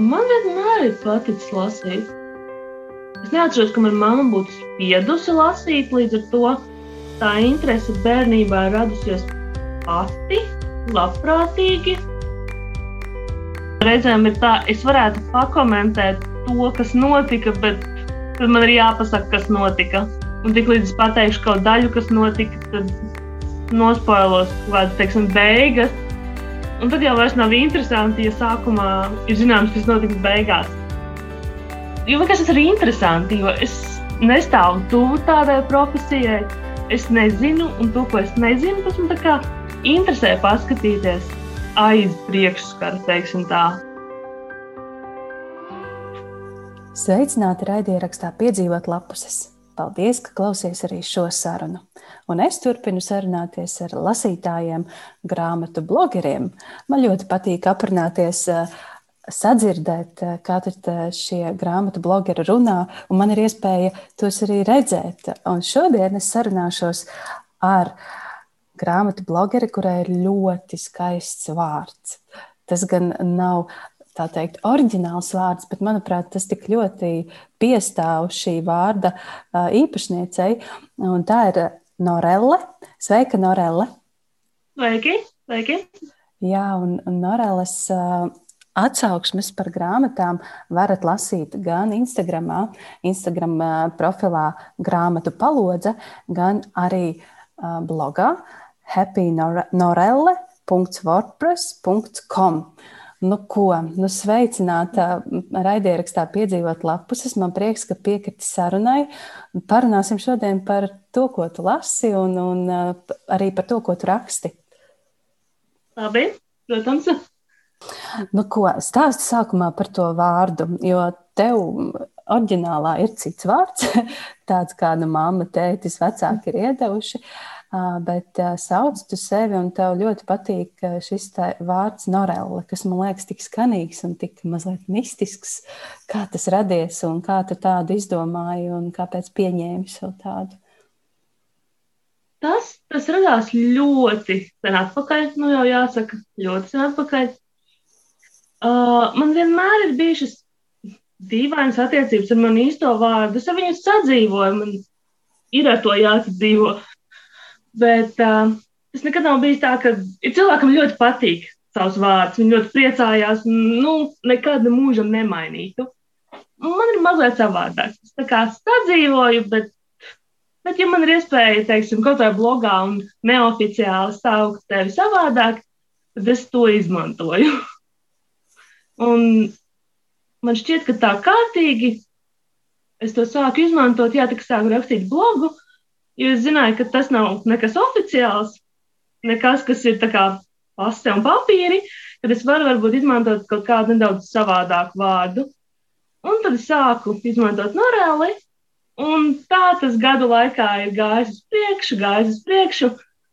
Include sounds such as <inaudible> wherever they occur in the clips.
Man vienmēr ir paticis lasīt. Es neatceros, ka manā mamma būtu spiedusi lasīt, līdz ar to tā interese bērnībā radusies pati, labprātīgi. Reizēm ir tā, es varētu pakomentēt to, kas notika, bet tad man ir jāpasaka, kas notika. Un tik līdz es pateikšu kaut daļu, kas notika, tad nospoilos kaut kādas, teiksim, beigas. Un tad jau vairs nav interesanti, ja sākumā ir zināms, kas notiks beigās. Jo vienkārši tas ir interesanti, jo es nestāvu tuvu tādai profesijai. Es nezinu, un to, ko es nezinu, tas man tā kā interesē paskatīties aiz priekšskara, teiksim tā. Sveicināti raidierakstā piedzīvot lapuses. Paldies, ka klausies arī šo sarunu. Un es turpinu sarunāties ar lasītājiem, grāmatu blogeriem. Man ļoti patīk aprunāties, eh, sadzirdēt, eh, kā šie grāmatu blogeri runā, un man ir iespēja tos arī redzēt. Un šodien es sarunāšos ar grāmatu blogeri, kurai ir ļoti skaists vārds. Tas gan nav tā teikt, oriģināls vārds, bet manuprāt, tas tik ļoti piestāv šī vārda īpašniecei. Un tā ir Norelle. Sveika, Norelle! Sveiki! Sveiki. Jā, un, un Norelles atsauksmes par grāmatām varat lasīt gan Instagram, Instagram profilā grāmatu palodze, gan arī blogā happynorelle.wordpress.com. Nu, ko? Nu, sveicināta raidierakstā piedzīvot lapuses. Man prieks, ka piekriti sarunai. Parunāsim šodien par to, ko tu lasi, un, un uh, arī par to, ko tu raksti. Labi, protams. Nu, ko stāsti sākumā par to vārdu? Jo tev oriģinālā ir cits vārds, <laughs> tāds kāda mamma, tētis, vecāki ir iedevuši. Uh, bet sauc tu sevi, un tev ļoti patīk šis vārds Norella, kas man liekas tik skanīgs un tik mazliet mistisks. Kā tas radies un kā tu tādu izdomāji un kāpēc pieņēmi šo tādu? Tas, tas radās ļoti sen atpakaļ, nu jau jāsaka, ļoti sen atpakaļ. Uh, man vienmēr ir bijušas dīvainas attiecības ar manu īsto vārdu. Es ar viņu sadzīvoju, man ir ar to jāsadzīvo. Bet uh, tas nekad nav bijis tā, ka cilvēkam ļoti patīk savs vārds. Viņi ļoti priecājās, nu, nekad mūžam nemainītu. Man ir mazliet savādāk. Es tā kā sadzīvoju, bet, bet ja man ir iespēja, teiksim, kaut kādā blogā un neoficiāli saukt tevi savādāk, tad es to izmantoju. <laughs> un man šķiet, ka tā kārtīgi es to sāku izmantot, jā, tā kā sāku rakstīt blogu. Jo es zināju, ka tas nav nekas oficiāls, nekas, kas ir paste un papīri, tad es varu varbūt izmantot kaut kādu nedaudz savādāku vārdu. Un tad es sāku izmantot norēli, un tā tas gadu laikā ir gājis uz priekšu, gājis uz priekšu,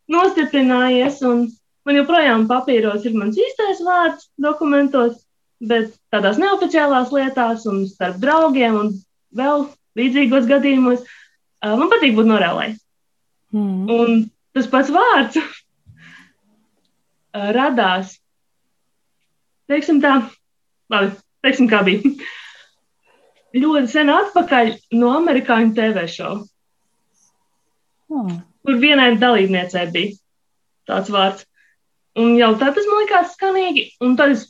nostiprinājies, un man joprojām papīros ir mans īstais vārds dokumentos, bet tādās neoficiālās lietās un starp draugiem un vēl līdzīgos gadījumos Man patīk būt norēlai. Mm. Un tas pats vārds radās, teiksim tā, labi, teiksim kā bija. Ļoti sen atpakaļ no amerikāņu TV šovu. Mm. Kur vienai dalībniecei bija tāds vārds. Un jau tā tas man likās skanīgi. Un tad es,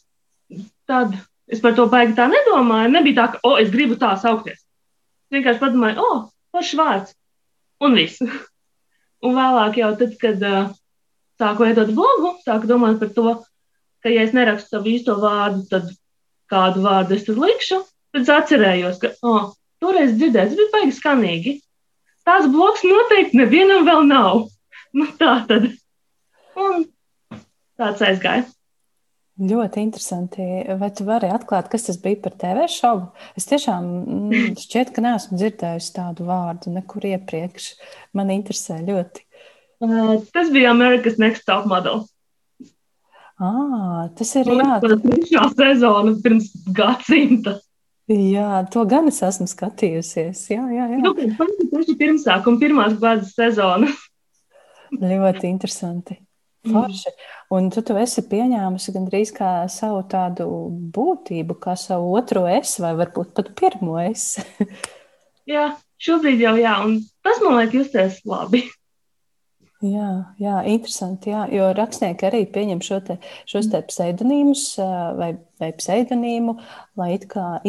tad es par to baigi tā nedomāju. Nebija tā, ka, o, oh, es gribu tā saukties. Es vienkārši padomāju, o, oh, foršs vārds. Un viss. Un vēlāk, jau tad, kad uh, sāku veidot blogu, sāku domāt par to, ka, ja es nerakstu savu īsto vārdu, tad kādu vārdu es tur likšu. Tad es atcerējos, ka oh, toreiz dzirdēju, tas bija baigi skanīgi. Tās bloks noteikti nevienam vēl nav. Nu, tā tad. Un tāds aizgāja. Ļoti interesanti. Vai tu vari atklāt, kas tas bija par TV šovu? Es tiešām mm, šķiet, ka neesmu dzirdējusi tādu vārdu nekur iepriekš. Man interesē ļoti. Uh, tas bija Amerikas Next Top Model. Ah, tas ir jā. Tā trešā sezona pirms gadsimta. Jā, to gan es esmu skatījusies. Jā, jā, jā. Nu, tas ir pirmsākuma, pirmās gada sezona. ļoti interesanti. Forši. Un tu to esi pieņēmusi gandrīz kā savu tādu būtību, kā savu otro es, vai varbūt pat pirmo es. <laughs> jā, šobrīd jau jā, un tas man liek justies labi. <laughs> Jā, jā, interesanti. Jā, jo rakstnieki arī pieņem šo te, šos te pseidonīmus vai, vai pseidonīmu, lai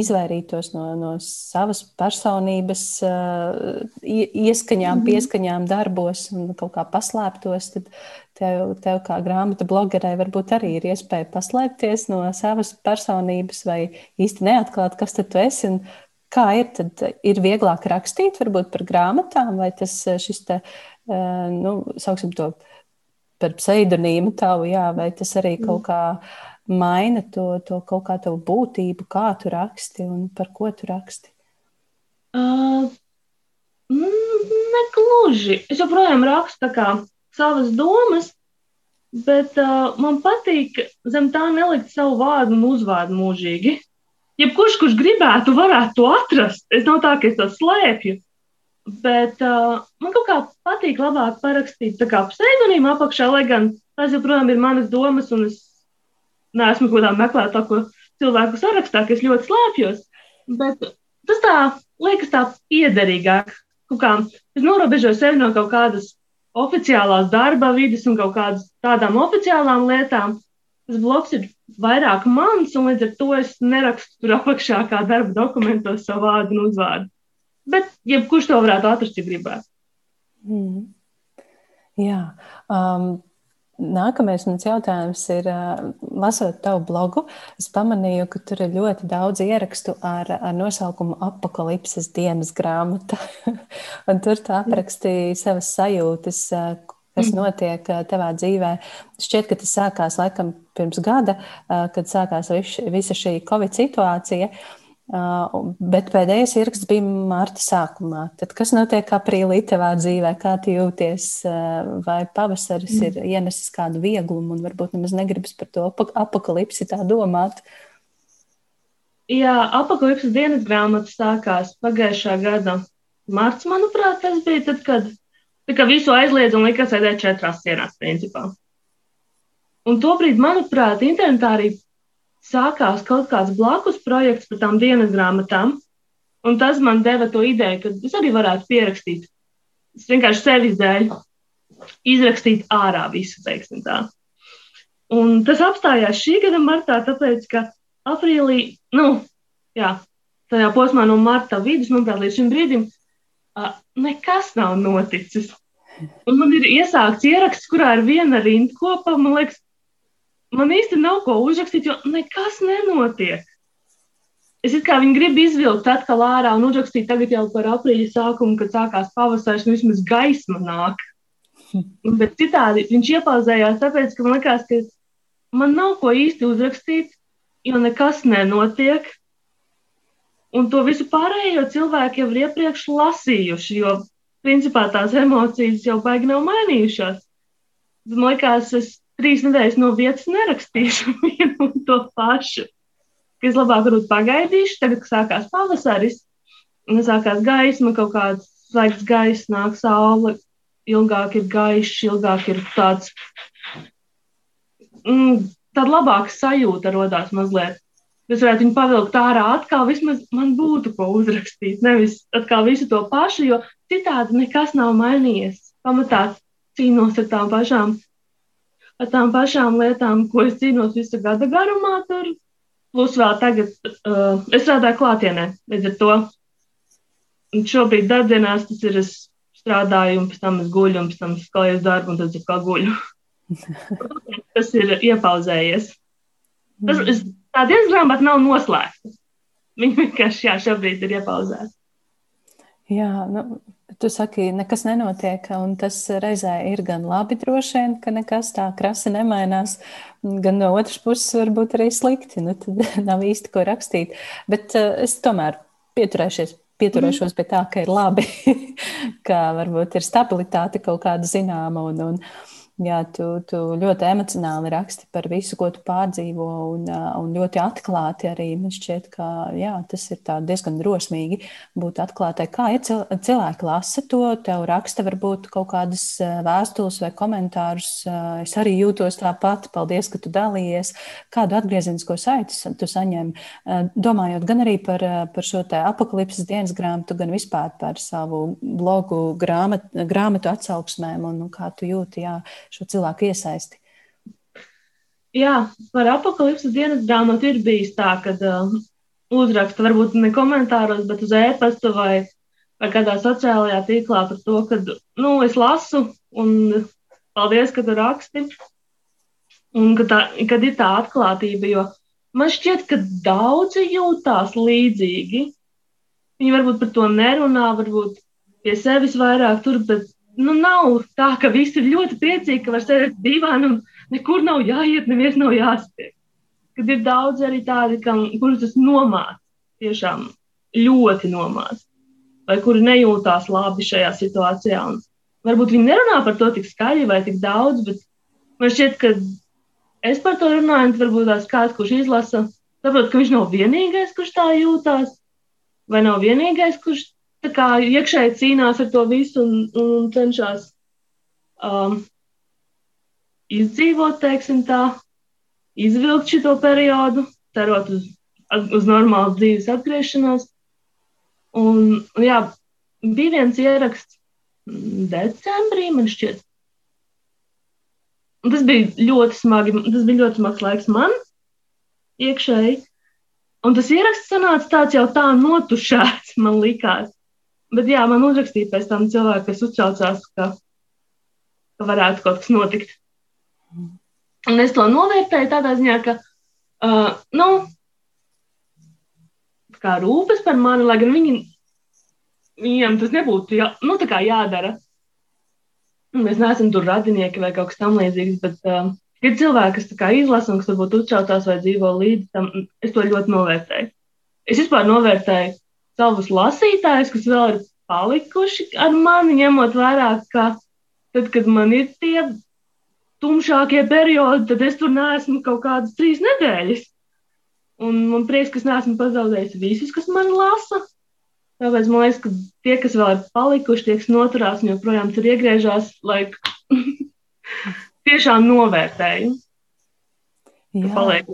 izvairītos no, no savas personības ieskaņām, mhm. pieskaņām darbos un kaut kā paslēptos. Tad tev, tev kā grāmatu blogerei varbūt arī ir iespēja paslēpties no savas personības vai īsti neatklāt, kas tu esi. Kā ir, tad ir vieglāk rakstīt varbūt par grāmatām, vai tas šis te nu, sauksim to par pseidonīmu tavu, jā, vai tas arī mm. kaut kā maina to, to kaut kā tavu būtību, kā tu raksti un par ko tu raksti? Uh, negluži. Es joprojām rakstu kā savas domas, bet uh, man patīk zem tā nelikt savu vārdu un uzvārdu mūžīgi. Jebkurš, kurš gribētu, varētu to atrast. Es nav tā, ka es to slēpju. Bet uh, man kaut kā patīk labāk parakstīt tā kā pseidonīmu apakšā, lai gan tas joprojām ir manas domas, un es neesmu kaut kādā meklētāko cilvēku sarakstā, kas ļoti slēpjos. Bet tas tā liekas tā piederīgāk. Kā, es norobežoju sevi no kaut kādas oficiālās darba vidas un kaut kādām tādām oficiālām lietām. Tas bloks ir vairāk mans, un līdz ar to es nerakstu tur apakšā kā darba dokumentos savu vārdu un uzvārdu. Bet jebkurš to varētu atrast, ja gribētu. Mm. Jā. Um, Nākamais mans jautājums ir, lasot tavu blogu, es pamanīju, ka tur ir ļoti daudz ierakstu ar, ar nosaukumu Apokalipses dienas grāmata. <laughs> tur tu aprakstīji savas sajūtas, kas mm. notiek tavā dzīvē. Šķiet, ka tas sākās laikam pirms gada, kad sākās visa šī Covid situācija. Uh, bet pēdējais ieraksts bija mārta sākumā. Tad, kas notiek aprīlī tavā dzīvē? Kā tu jūties? Uh, vai pavasaris mm. ir ienesis kādu vieglumu un varbūt nemaz negribas par to apakalipsi tā domāt? Jā, apakalipses dienas grāmata sākās pagājušā gada marts, manuprāt, tas bija tad, kad tā visu aizliedz un lika sēdēt četrās sienās, principā. Un tobrīd, manuprāt, internetā arī sākās kaut kāds blakus projekts par tām dienas grāmatām. Un tas man deva to ideju, ka es arī varētu pierakstīt. Es vienkārši sevis dēļ izrakstīt ārā visu, teiksim tā. Un tas apstājās šī gada martā, tāpēc, ka aprīlī, nu, jā, tajā posmā no marta vidus, manuprāt, līdz šim brīdim, nekas nav noticis. Un man ir iesākts ieraksts, kurā ir viena rindkopa, man liekas, man īsti nav ko uzrakstīt, jo nekas nenotiek. Es kā viņu gribu izvilkt atkal ārā un uzrakstīt tagad jau par aprīļa sākumu, kad sākās pavasaris, un vismaz gaisma nāk. <laughs> Bet citādi viņš iepauzējās, tāpēc, ka man liekas, ka man nav ko īsti uzrakstīt, jo nekas nenotiek. Un to visu pārējo cilvēki jau ir iepriekš lasījuši, jo principā tās emocijas jau baigi nav mainījušās. Man liekas, es trīs nedēļas no vietas nerakstīšu <laughs> vienu un to pašu. Es labāk varbūt pagaidīšu, tagad, kad sākās pavasaris, sākās gaisma, kaut kāds svaigs gaiss, nāk saule, ilgāk ir gaišs, ilgāk ir tāds, mm, tāda labāka sajūta rodās mazliet. Es varētu viņu pavilkt ārā atkal, vismaz man būtu ko uzrakstīt, nevis atkal visu to pašu, jo citādi nekas nav mainījies. Pamatā cīnos ar tām pašām ar tām pašām lietām, ko es cīnos visu gada garumā. Tur. Plus vēl tagad uh, es strādāju klātienē, līdz ar to. Un šobrīd darbdienās tas ir es strādāju, un pēc tam es guļu, un pēc tam es skalēju darbu, un tad es kā guļu. <laughs> tas ir iepauzējies. Tas, es, tā dienas grāmata nav noslēgta. Viņa vienkārši jā, šobrīd ir iepauzēta. Jā, nu, tu saki, nekas nenotiek, un tas reizē ir gan labi, droši vien, ka nekas tā krasi nemainās, gan no otras puses varbūt arī slikti. Nu, tad <laughs> nav īsti ko rakstīt. Bet uh, es tomēr pieturēšos, pieturēšos mm. pie tā, ka ir labi, <laughs> ka varbūt ir stabilitāte kaut kāda zināma. Un, un, Jā, tu, tu ļoti emocionāli raksti par visu, ko tu pārdzīvo, un, un ļoti atklāti arī. Man šķiet, ka jā, tas ir diezgan drosmīgi būt atklātai. Kā ja cilvēki lasa to, tev raksta varbūt kaut kādas vēstules vai komentārus. Es arī jūtos tāpat. Paldies, ka tu dalījies. Kādu atgriezenisko saiti tu saņem? Domājot gan arī par, par šo apakalipses dienas grāmatu, gan vispār par savu blogu grāmatu, grāmatu atsauksmēm un kā tu jūti. Jā, šo cilvēku iesaisti. Jā, par apakalipses dienas grāmatu ir bijis tā, ka uh, uzraksta varbūt ne komentāros, bet uz e-pasta vai, vai kādā sociālajā tīklā par to, ka, nu, es lasu un paldies, ka tu raksti. Un ka tā, kad ir tā atklātība, jo man šķiet, ka daudzi jūtās līdzīgi. Viņi varbūt par to nerunā, varbūt pie sevis vairāk tur, bet nu, nav tā, ka visi ir ļoti priecīgi, ka var sēdēt divānā un nekur nav jāiet, neviens nav jāspēj. Kad ir daudz arī tādi, kam, kurus tas nomāca, tiešām ļoti nomāca, vai kuri nejūtās labi šajā situācijā. Un varbūt viņi nerunā par to tik skaļi vai tik daudz, bet man šķiet, ka es par to runāju, un varbūt tās kāds, kurš izlasa, saprot, ka viņš nav vienīgais, kurš tā jūtās, vai nav vienīgais, kurš tā kā iekšēji cīnās ar to visu un, un cenšas um, izdzīvot, teiksim tā, izvilkt šo periodu, cerot uz, uz normālu dzīves atgriešanos. Un, jā, bija viens ieraksts decembrī, man šķiet. Un tas bija ļoti smagi, tas bija ļoti smags laiks man iekšēji. Un tas ieraksts sanāca tāds jau tā notušēts, <laughs> man likās. Bet jā, man uzrakstīja pēc tam cilvēki, kas uztraucās, ka, ka varētu kaut kas notikt. Un es to novērtēju tādā ziņā, ka, uh, nu, kā rūpes par mani, lai gan viņi, viņiem tas nebūtu jā, nu, jādara. Mēs neesam tur radinieki vai kaut kas tamlīdzīgs, bet uh, ir cilvēki, kas izlasa un kas varbūt uztraucās vai dzīvo līdzi tam. Es to ļoti novērtēju. Es vispār novērtēju savus lasītājus, kas vēl ir palikuši ar mani, ņemot vērā, ka tad, kad man ir tie tumšākie periodi, tad es tur neesmu kaut kādas trīs nedēļas. Un man prieks, ka es neesmu pazaudējis visus, kas man lasa. Tāpēc man liekas, ka tie, kas vēl ir palikuši, tie, kas noturās un joprojām tur iegriežās, lai <laughs> tiešām novērtēju. Jā. Paliek.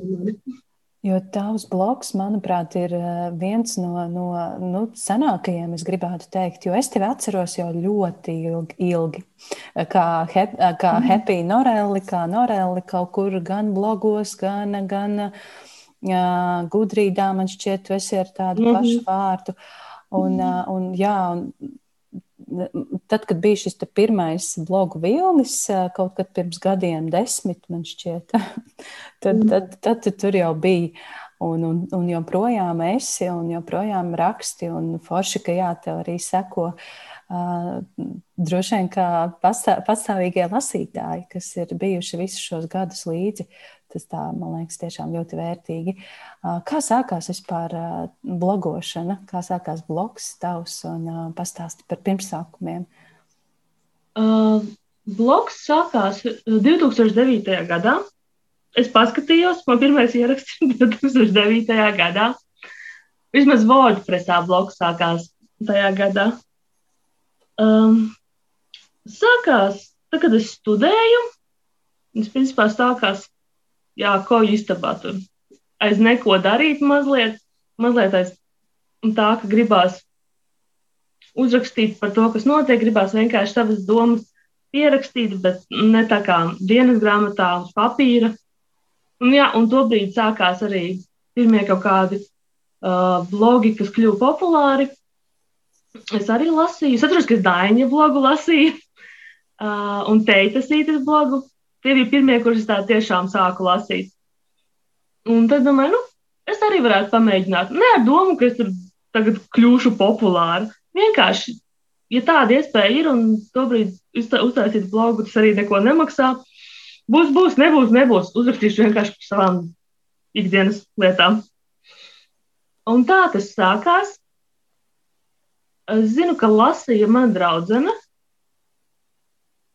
Jo tavs bloks, manuprāt, ir eh, viens no, no nu, senākajiem, es gribētu teikt, jo es tevi atceros jau ļoti ilgi. ilgi. Kā, hep, kā mm. Happy Norelli, kā Norelli kaut kur gan blogos, gan, gan jā, gudrīdā man šķiet, tu esi ar tādu mm -hmm. pašu vārdu. Un, un, jā, un tad, kad bija šis pirmais blogu vilnis, kaut kad pirms gadiem, desmit, man šķiet, <laughs> tad, mm. tad, tad, tad tur jau bija. Un, un, un joprojām esi, un joprojām raksti, un forši, ka jā, tev arī seko. Uh, droši vien kā pastāv, pastāvīgie lasītāji, kas ir bijuši visus šos gadus līdzi, tas tā, man liekas, tiešām ļoti vērtīgi. Kā sākās vispār blogošana, kā sākās blogs tavs un pastāsti par pirmsākumiem? Uh, blogs sākās 2009. gadā es paskatījos, man pirmais ieraksts bija <laughs> 2009. gadā. Vismaz WordPressā bloks sākās tajā gadā. Um, sākās, tad, kad es studēju, tas principā sākās, jā, ko istabā tur. Aiz neko darīt mazliet, mazliet aiz tā, ka gribās uzrakstīt par to, kas notiek, gribās vienkārši savas domas pierakstīt, bet ne tā kā dienas grāmatā uz papīra, Un, jā, un tobrīd sākās arī pirmie kaut kādi uh, blogi, kas kļuva populāri. Es arī lasīju, es atceros, ka Daņa blogu lasīju <laughs> uh, un Teitas īetas blogu. Tie bija pirmie, kurus es tā tiešām sāku lasīt. Un tad domāju, nu, es arī varētu pamēģināt. Ne ar domu, ka es tur tagad kļūšu populāra. Vienkārši, ja tāda iespēja ir un tobrīd uztaisīt blogu, tas arī neko nemaksā. Būs, būs, nebūs, nebūs. Uzrakstīšu vienkārši par savām ikdienas lietām. Un tā tas sākās. Es zinu, ka lasīja mana draudzene.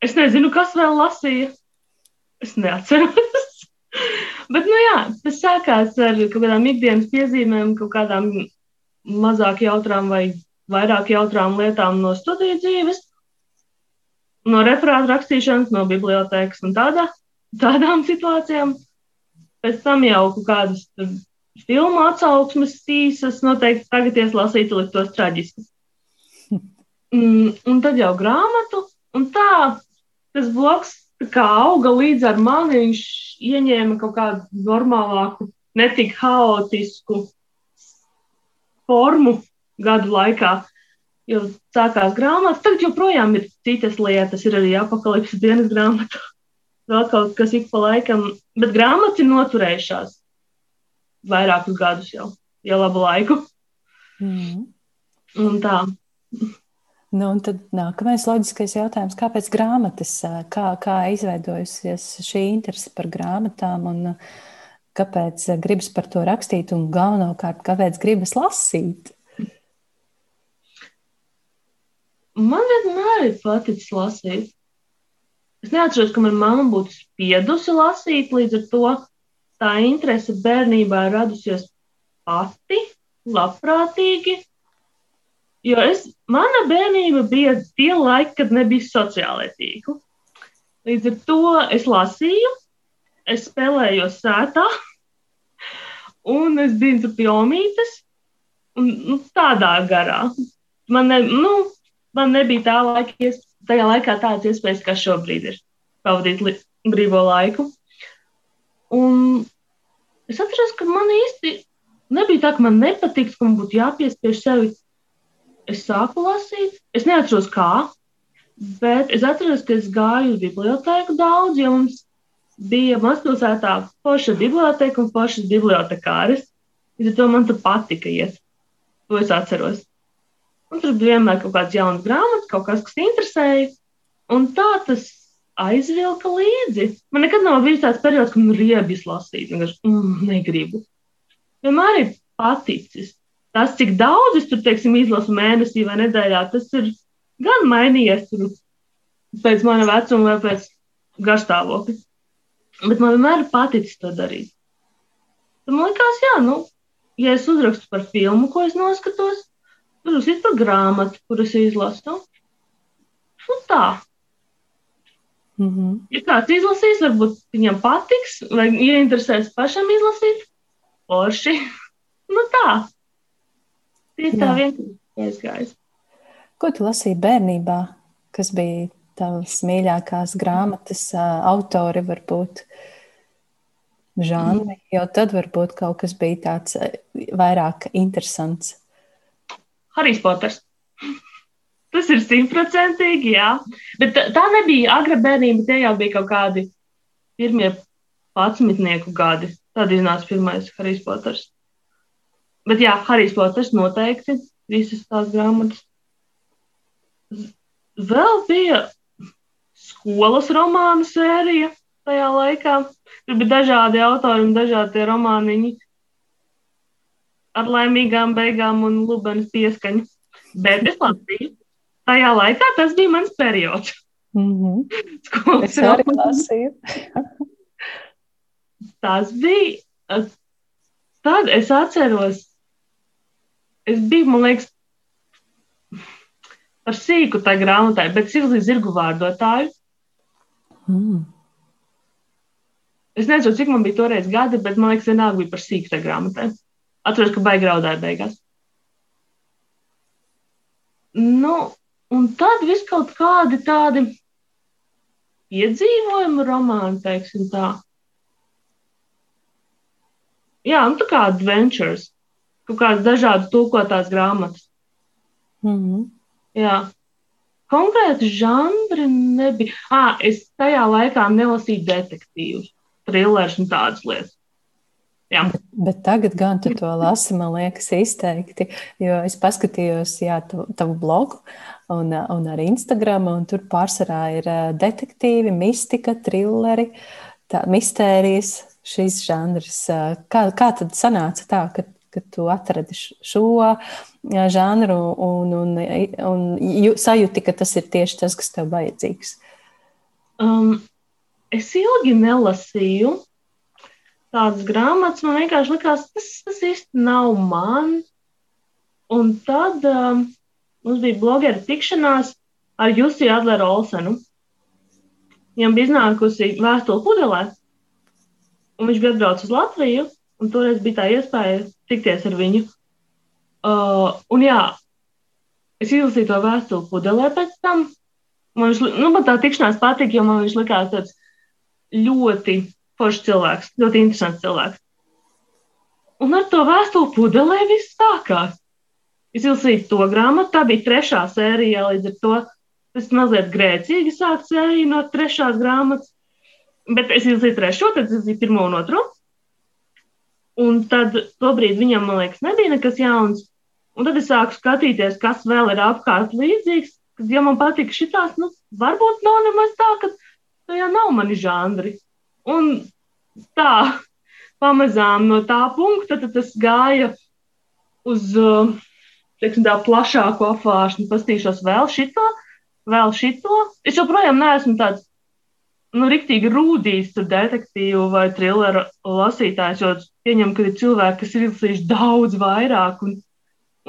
Es nezinu, kas vēl lasīja. Es neatceros. <laughs> Bet, nu jā, tas sākās ar kaut kādām ikdienas piezīmēm, kaut kādām mazāk jautrām vai vairāk jautrām lietām no studiju dzīves, no referātu rakstīšanas, no bibliotēkas un tādā, tādām situācijām. Pēc tam jau kaut kādas filmu atsauksmes īsas, noteikti tagad ielasītu liktos traģiskas. <laughs> Mm, un tad jau grāmatu, un tā tas bloks kā auga līdz ar mani, viņš ieņēma kaut kādu normālāku, netik haotisku formu gadu laikā. Jo sākās grāmatas, tagad joprojām ir citas lietas, ir arī apakalipses dienas grāmata, <laughs> vēl kaut kas ik pa laikam, bet grāmatas ir noturējušās vairākus gadus jau, jau labu laiku. Mm. Un tā. Nu, un tad nākamais loģiskais jautājums, kāpēc grāmatas, kā, kā izveidojusies šī interese par grāmatām un kāpēc gribas par to rakstīt un galvenokārt, kāpēc gribas lasīt? Man vienmēr ir paticis lasīt. Es neatceros, ka manā mamma būtu spiedusi lasīt, līdz ar to tā interese bērnībā radusies pati, labprātīgi. Jo es, mana bērnība bija tie laiki, kad nebija sociālai tīkli. Līdz ar to es lasīju, es spēlēju sētā, un es biju pie omītes, un nu, tādā garā. Man, ne, nu, man nebija tā laika, tajā laikā tādas iespējas, kā šobrīd ir pavadīt brīvo laiku. Un es atceros, ka man īsti nebija tā, ka man nepatīk, ka man būtu jāpiespiež sevi. Es sāku lasīt, es neatceros kā, bet es atceros, ka es gāju uz bibliotēku daudz, jo mums bija mazpilsētā forša biblioteka un foršas bibliotekāres. Līdz ar to man tur patika iet. To es atceros. Un tur bija vienmēr kaut kāds jauns grāmatas, kaut kas, kas interesēja. Un tā tas aizvilka līdzi. Man nekad nav bijis tāds periods, kad man ir riebis lasīt. Vienkārši mm, negribu. Vienmēr ir paticis. Tas, cik daudz es tur, teiksim, izlasu mēnesī vai nedēļā, tas ir gan mainījies tur pēc mana vecuma vai pēc garstāvokļa. Bet man vienmēr ir paticis to darīt. Tad man liekas, jā, nu, ja es uzrakstu par filmu, ko es noskatos, tad uzrakstu par grāmatu, kuras izlasu. Nu, tā. Mm -hmm. Ja kāds izlasīs, varbūt viņam patiks, vai ieinteresēs pašam izlasīt, forši. <laughs> nu tā. Tieši tā vienkārši aizgājis. Ko tu lasīji bērnībā? Kas bija tavas mīļākās grāmatas, autori varbūt? Žanri, jo tad varbūt kaut kas bija tāds vairāk interesants. Harijs Poters. Tas ir simtprocentīgi, jā. Bet tā, tā nebija agra bērnība, tie jau bija kaut kādi pirmie patsmitnieku gadi. Tad iznāca pirmais Harijs Poters. Bet jā, Harijs Poters noteikti visas tās grāmatas. Vēl bija skolas romānu sērija tajā laikā. Tur bija dažādi autori un dažādi romāniņi ar laimīgām beigām un lubenes pieskaņu. Bet es lasīju tajā laikā tas bija mans periods. Mm -hmm. <laughs> Skolas es arī lasīju. tas bija. Tad es atceros, es biju, man liekas, par sīku tai grāmatai, bet Silvijas zirgu vārdotāju. Mm. Es nezinu, cik man bija toreiz gadi, bet man liekas, vienalga bija par sīku tai grāmatai. Atceros, ka baigi raudāja beigās. Nu, Un tad viss kaut kādi tādi piedzīvojumu romāni, teiksim tā. Jā, nu tā kā adventures, kaut kādas dažādas tūkotās grāmatas. Mm -hmm. Jā. Konkrēti žanri nebija. Ah, es tajā laikā nelasīju detektīvus, trillerus un tādas lietas. Jā. Bet, tagad gan tu to lasi, man liekas, izteikti. Jo es paskatījos, jā, tavu, tavu blogu, un, un arī Instagram. Un tur pārsvarā ir detektīvi, mistika, trilleri, tā, mistērijas, šīs žanrs. Kā, kā tad sanāca tā, ka, ka tu atradi šo žanru un, un, un sajūti, ka tas ir tieši tas, kas tev vajadzīgs? Um, es ilgi nelasīju tādas grāmatas. Man vienkārši likās, tas, tas īsti nav man. Un tad um, mums bija blogera tikšanās ar Jusiju Adleru Olsenu. Viņam bija iznākusi vēstule pudelē, un viņš bija atbraucis uz Latviju, toreiz bija tā iespēja tikties ar viņu. Uh, un jā, es izlasīju to vēstuli pudelē pēc tam. Man, viņš, nu, man tā tikšanās patika, jo man viņš likās tāds ļoti foršs cilvēks, ļoti interesants cilvēks. Un ar to vēstuli pudelē viss sākās. Es izlasīju to grāmatu, tā bija trešā sērija, līdz ar to es mazliet grēcīgi sāku sēriju no trešās grāmatas. Bet es izlasīju trešo, tad izlasīju pirmo un otro. Un tad tobrīd viņam, man liekas, nebija nekas jauns. Un tad es sāku skatīties, kas vēl ir apkārt līdzīgs. Kad ja man patīk šitās, nu, varbūt nav nemaz tā, ka tajā nav mani žanri. Un tā, pamazām no tā punkta tas gāja uz teiksim, tā plašāku apvāršanu, pastīšos vēl šito, vēl šito. Es joprojām neesmu tāds nu, riktīgi rūdīs detektīvu vai trilleru lasītājs, jo pieņem, ka ir cilvēki, kas ir izlasījuši daudz vairāk un,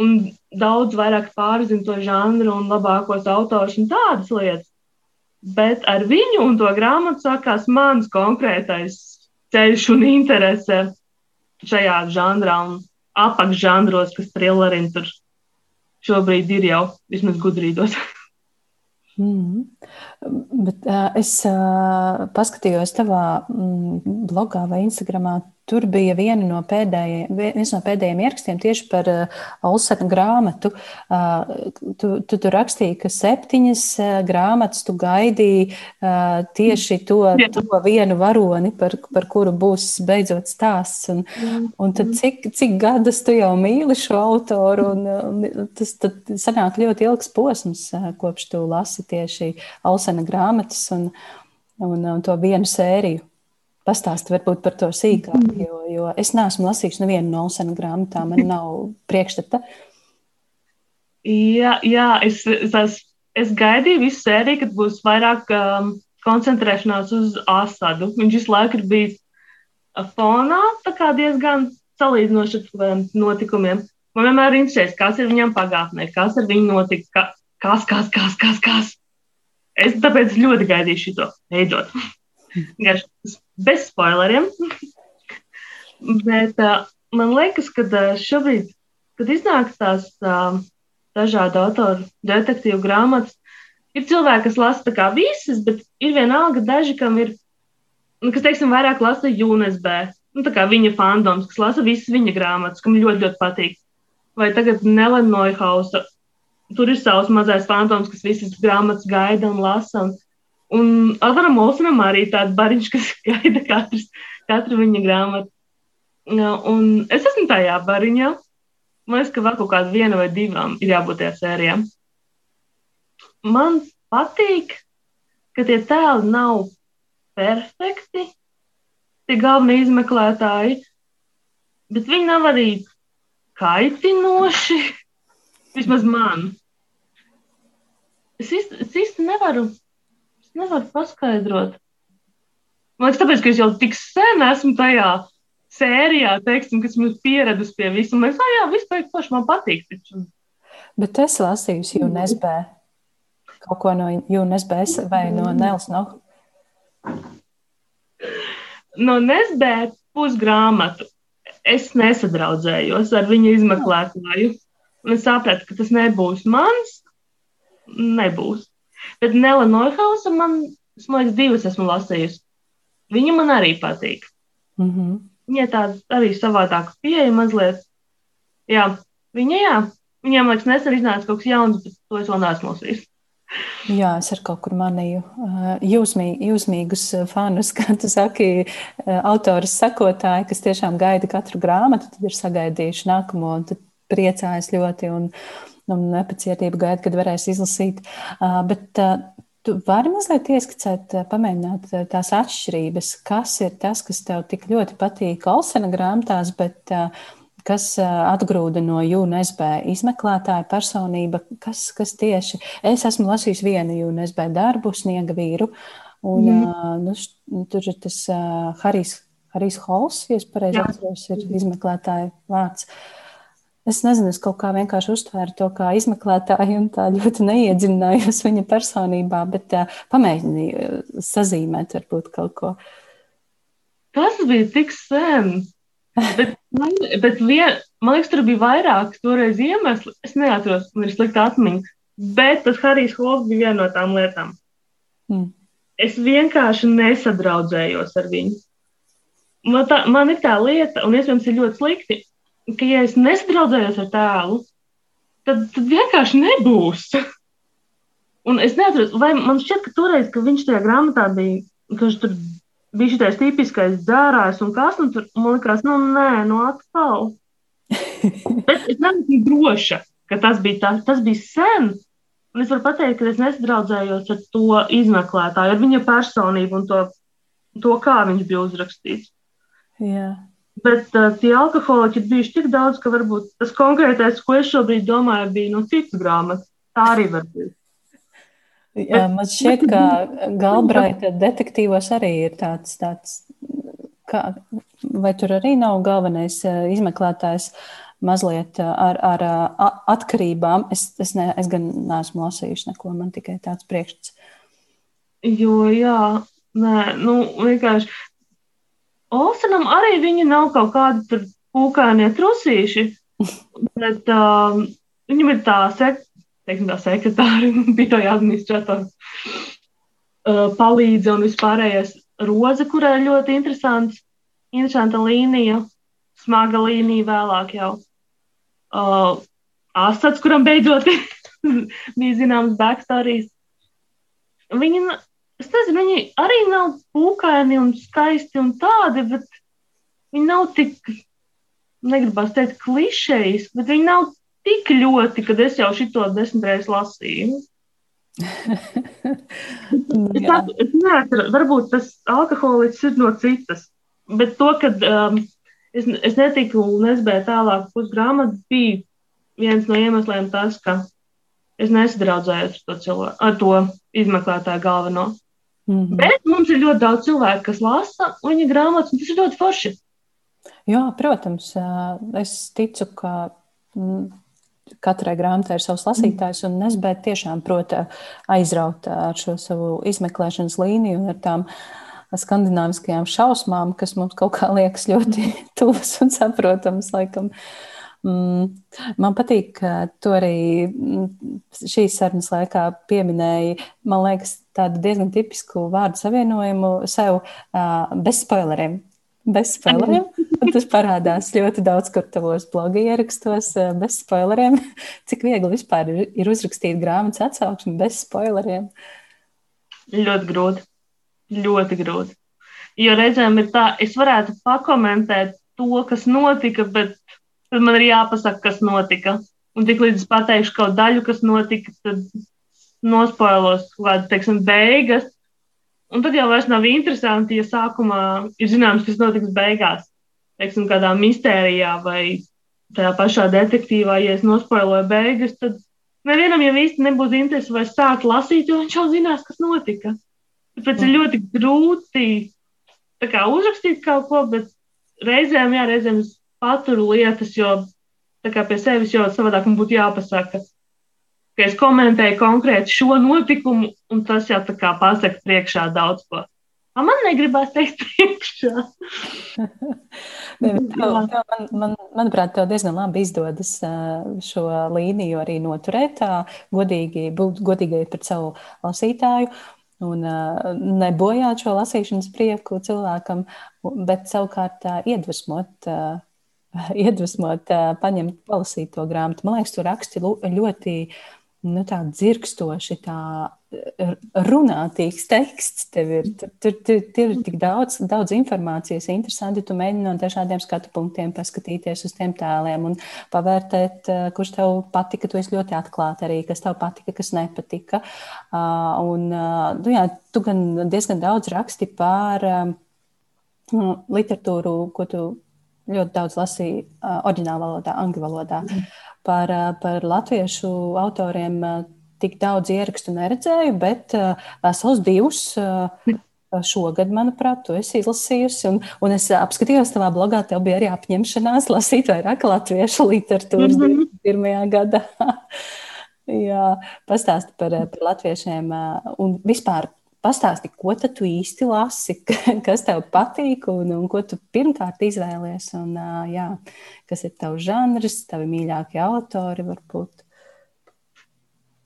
un daudz vairāk pārzina to žanru un labākos autors un tādas lietas. Bet ar viņu un to grāmatu sākās mans konkrētais ceļš un interese šajā žanrā un apakšžanros, kas trillerim tur šobrīd ir jau vismaz gudrīdos. <laughs> Mm. Bet, uh, es uh, paskatījos tavā mm, blogā vai Instagramā. Tur bija viena no pēdējiem, viens no pēdējiem ierakstiem tieši par uh, Olsena grāmatu. Uh, tu, tu tur rakstīji, ka septiņas uh, grāmatas tu gaidīji uh, tieši to, to vienu varoni, par, par kuru būs beidzot stāsts. Un, un tad cik, cik gadus tu jau mīli šo autoru? Un, un tas sanāk ļoti ilgs posms, uh, kopš tu lasi tieši Olsena grāmatas un, un, un to vienu sēriju. Pastāsti varbūt par to sīkāk, mm. jo, jo es neesmu lasījis nevienu no Olsena grāmatām, man nav priekšstata. Jā, jā es, es, es gaidīju visu sēriju, kad būs vairāk um, koncentrēšanās uz Asadu. Viņš visu laiku ir bijis fonā, tā kā diezgan salīdzinoši ar notikumiem. Man vienmēr ir interesēs, kas ir viņam pagātnē, kas ar viņu notika, kas, kas, kas, kas, kas. Es tāpēc ļoti gaidīju šo beidzot. <laughs> Bez spoileriem. Bet uh, man liekas, ka uh, šobrīd, kad iznāk tās uh, dažādu autoru detektīvu grāmatas, ir cilvēki, kas lasa visas, bet ir vienalga daži, kam ir, nu, kas, teiksim, vairāk lasa UNSB. Nu, tā kā viņa fandoms, kas lasa visas viņa grāmatas, kam ļoti, ļoti patīk. Vai tagad Nelena Neuhausa tur ir savs mazais fantoms, kas visas grāmatas gaida un lasa. Un, un Alvaram Olsenam arī tāds bariņš, kas <laughs> gaida katrs, katru viņa grāmatu. Un es esmu tajā bariņā. Man liekas, ka vēl kaut kāda viena vai divām ir jābūt tajā sērijā. Man patīk, ka tie tēli nav perfekti, tie galvenie izmeklētāji, bet viņi nav arī kaitinoši. <laughs> Vismaz man. Es īsti, es īsti nevaru, nevaru paskaidrot. Man liekas, tāpēc, ka es jau tik sen esmu tajā sērijā, teiksim, kas mums pieradusi pie visuma. Man liekas, ah, jā, viss pēc paši man patīk. Taču. Bet es lasīju UNSB. Kaut ko no UNSB vai no Nels. No? No NSB pusgrāmatu es nesadraudzējos ar viņu izmeklētāju. Un es sapratu, ka tas nebūs mans nebūs. Bet Nela Neuhausa man, es liekas, divas esmu lasījusi. Viņa man arī patīk. Mm -hmm. Viņai tāda arī savādāka pieeja mazliet. Jā, viņa, jā, viņiem, liekas, nesen iznāca kaut kas jauns, bet to es vēl neesmu lasījis. Jā, es ar kaut kur manīju jūsmī, jūsmīgus fanus, kā tu saki, autors sakotāji, kas tiešām gaida katru grāmatu, tad ir sagaidījuši nākamo, un tad priecājas ļoti. Un, un nepacietību gaida, kad varēs izlasīt. Bet tu vari mazliet ieskicēt, pamēģināt tās atšķirības, kas ir tas, kas tev tik ļoti patīk Olsena grāmatās, bet kas atgrūda no UNSB izmeklētāja personība, kas, kas tieši. Es esmu lasījis vienu UNSB darbu, Sniega vīru. Un, mm. nu, tur ir tas uh, Harijs, Harijs Hols, ja es pareizi atceros, ir izmeklētāja vārds. Es nezinu, es kaut kā vienkārši uztvēru to kā izmeklētāju un tā ļoti neiedziļinājos viņa personībā, bet uh, pamēģināju sazīmēt varbūt kaut ko. Tas bija tik sen. Bet, man, bet vien, man liekas, tur bija vairāk toreiz iemesli. Es neatceros, man ir slikta atmiņa. Bet tas Harijs Hols bija viena no tām lietām. Mm. Es vienkārši nesadraudzējos ar viņu. Man, tā, man ir tā lieta, un iespējams, ir ļoti slikti, ka, ja es nesadraudzējos ar tēlu, tad, tad vienkārši nebūs. <laughs> Un es neatceros, vai man šķiet, ka toreiz, kad viņš tajā grāmatā bija, ka viņš tur bija šis tipiskais dzērājs un kas, un tur man likās, nu, nē, nu, atkal. <laughs> Bet es nebiju droša, ka tas bija, tā, tas bija sen. Un es varu pateikt, ka es nesadraudzējos ar to izmeklētāju, ar viņa personību un to, to kā viņš bija uzrakstīts. Jā. Bet uh, tie alkoholiķi ir bijuši tik daudz, ka varbūt tas konkrētais, ko es šobrīd domāju, bija no citas grāmatas. Tā arī var būt. Jā, man šķiet, ka Galbraita detektīvos arī ir tāds, tāds kā, vai tur arī nav galvenais izmeklētājs mazliet ar, ar atkarībām. Es, es, ne, es gan neesmu lasījuši neko, man tikai tāds priekšstats. Jo, jā, nē, nu, vienkārši. Olsenam arī viņa nav kaut kādi tur pūkānie trusīši, <laughs> bet um, viņam ir tā, sek, teiksim, tā sekretāra, <laughs> biroja administratora uh, palīdze un vispārējais roze, kurai ir ļoti interesants, interesanta līnija, smaga līnija vēlāk jau uh, Asats, kuram beidzot <laughs> bija zināms backstories. Viņi, es nezinu, viņi arī nav pūkaini un skaisti un tādi, bet viņi nav tik, negribas teikt, klišejas, bet viņi nav tik ļoti, kad es jau šito desmit reizes lasīju. <laughs> es, neatceru, varbūt tas alkoholiķis ir no citas, bet to, kad um, es, es netiku un nesbēju tālāk pusgrāmatu, bija viens no iemesliem tas, ka es nesadraudzējos ar to, cilvēku, ar to izmeklētāju galveno. Mm -hmm. Bet mums ir ļoti daudz cilvēku, kas lasa viņa grāmatas, un tas ir ļoti forši. Jā, protams, es ticu, ka katrai grāmatai ir savs lasītājs, un Nesbēta tiešām prot aizraut ar šo savu izmeklēšanas līniju un ar tām skandināviskajām šausmām, kas mums kaut kā liekas ļoti <laughs> tuvas un saprotamas. Laikam. Mm, man patīk, ka tu arī šīs sarunas laikā pieminēji, man liekas, tādu diezgan tipisku vārdu savienojumu sev bez spoileriem. Bez spoileriem. Tas parādās ļoti daudz, kur tavos bloga ierakstos, bez spoileriem. <laughs> Cik viegli vispār ir, ir uzrakstīt grāmatas atsauksmi bez spoileriem? Ļoti grūti ļoti grūti. Jo reizēm ir tā, es varētu pakomentēt to, kas notika, bet tad man ir jāpasaka, kas notika. Un tik līdz es pateikšu kaut daļu, kas notika, tad nospoilos kaut kādas, teiksim, beigas. Un tad jau vairs nav interesanti, ja sākumā ir zināms, kas notiks beigās. Teiksim, kādā mistērijā vai tajā pašā detektīvā, ja es nospoiloju beigas, tad nevienam jau īsti nebūs interesi vai sākt lasīt, jo viņš jau zinās, kas notika. Tāpēc ir ļoti grūti kā, uzrakstīt kaut ko, bet reizēm, jā, reizēm es paturu lietas, jo kā, pie sevis jau savādāk man būtu jāpasaka, ka es komentēju konkrēti šo notikumu, un tas jau tā kā pasaka priekšā daudz ko. Man negribās teikt, priekšā. <laughs> ne, tev, tev, man, man, manuprāt, tev diezgan labi izdodas šo līniju arī noturēt, godīgi, būt godīgai pret savu lasītāju un nebojāt šo lasīšanas prieku cilvēkam, bet savukārt iedvesmot. Iedvesmot, paņemt, palasīt to grāmatu. Man liekas, tur raksti ļoti nu, tā dzirkstoši, tā runātīgs teksts. Tev ir, tur, tur, tur, tur ir tik daudz, daudz informācijas, interesanti. Tu mēģini no dažādiem skatu punktiem paskatīties uz tiem tēliem un pavērtēt, eh, kurš tev patika. Tu esi ļoti atklāti arī, kas tev patika, kas nepatika. Un, ah, nu, jā, tu gan diezgan daudz raksti par nu, literatūru, ko tu ļoti daudz lasīji oriģinālā valodā, angļu valodā. Mm. Par, par latviešu autoriem tik daudz ierakstu neredzēju, bet vesels divus. Uh, Šogad, manuprāt, tu esi izlasījusi, un, un es apskatījos tavā blogā, tev bija arī apņemšanās lasīt vairāk latviešu literatūras mm -hmm. pirmajā gadā. <laughs> Jā, pastāsti par, par latviešiem un vispār pastāsti, ko tu īsti lasi, <laughs> kas tev patīk un, un ko tu pirmkārt izvēlies. Un, jā, kas ir tavs žanrs, tavi mīļākie autori varbūt.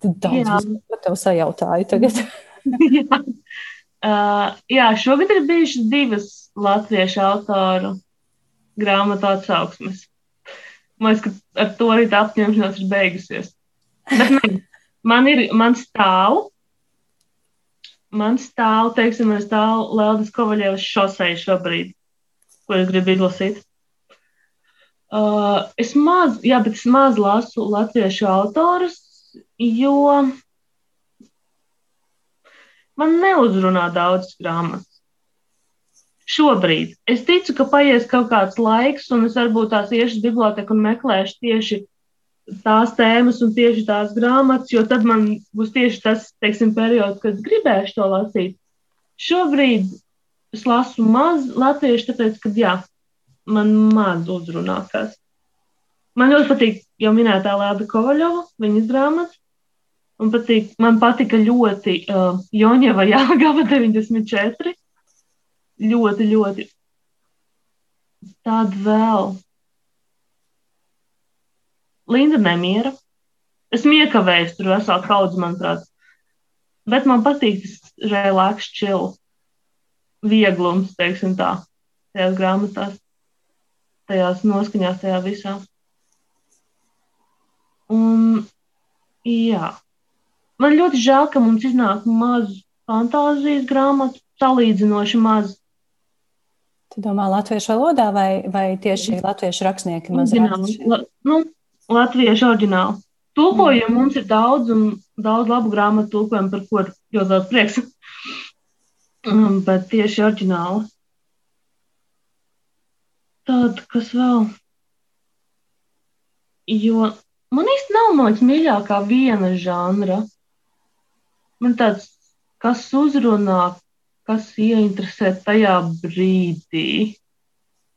Daudz ko tev sajautāju tagad. <laughs> <laughs> jā. Uh, jā, šogad ir bijušas divas latviešu autoru grāmatu atsauksmes. Man liekas, ka ar to arī tā apņemšanās ir beigusies. Bet ne, man ir, man stāv man stāv, teiksim, man stāv Leldas Kovaļevas šosei šobrīd, ko es gribu izlasīt. Uh, es maz, jā, bet es maz lasu latviešu autorus, jo man neuzrunā daudz grāmatas. Šobrīd es ticu, ka paies kaut kāds laiks, un es varbūt tās iešu uz biblioteku un meklēšu tieši tās tēmas un tieši tās grāmatas, jo tad man būs tieši tas teiksim, periods, kad gribēšu to lasīt. Šobrīd es lasu maz latviešu, tāpēc, ka jā, man maz uzrunā kas. Man ļoti patīk jau minētā Lēda Kovaļova, viņas grāmatas. Man, patīk, man patika ļoti uh, Joņeva Jāgava <laughs> 94. Ļoti, ļoti. Tāda vēl. Linda nemiera. Es iekavēju tur veselu kaudzi, manuprāt. Bet man patīk tas relaks, chill, vieglums, teiksim tā, tajās grāmatās, tajās noskaņās, tajā visā. Un, jā, man ļoti žēl, ka mums iznāk maz fantāzijas grāmatu, salīdzinoši maz. Tu domā latviešu valodā vai, vai tieši latviešu rakstnieki maz raksta? Nu, latviešu oriģinālu. Tulkojumu mm. mums ir daudz, un daudz labu grāmatu tulkojumu, par ko ļoti daudz prieks. um, bet tieši oriģināli. Tad, kas vēl? Jo man īsti nav, man liekas, mīļākā viena žanra. Man tāds, kas uzrunā, kas ieinteresē tajā brīdī.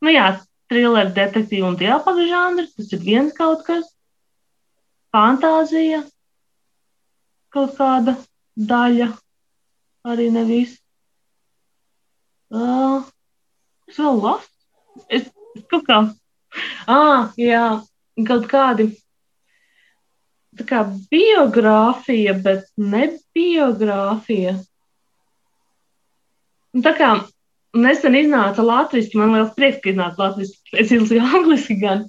Nu jā, thriller, detektīva un dialogu žanri. Tas ir viens kaut kas, fantāzija, kaut kāda daļa, arī nevis. Uh, es vēl lasu. Es kaut kā, ah, jā, kaut kādi. Tā kā biogrāfija, bet ne biogrāfija. Tā kā nesen iznāca latviešu, man liels prieks, ka iznāca latviešu, es izlasīju <laughs> angliski gan.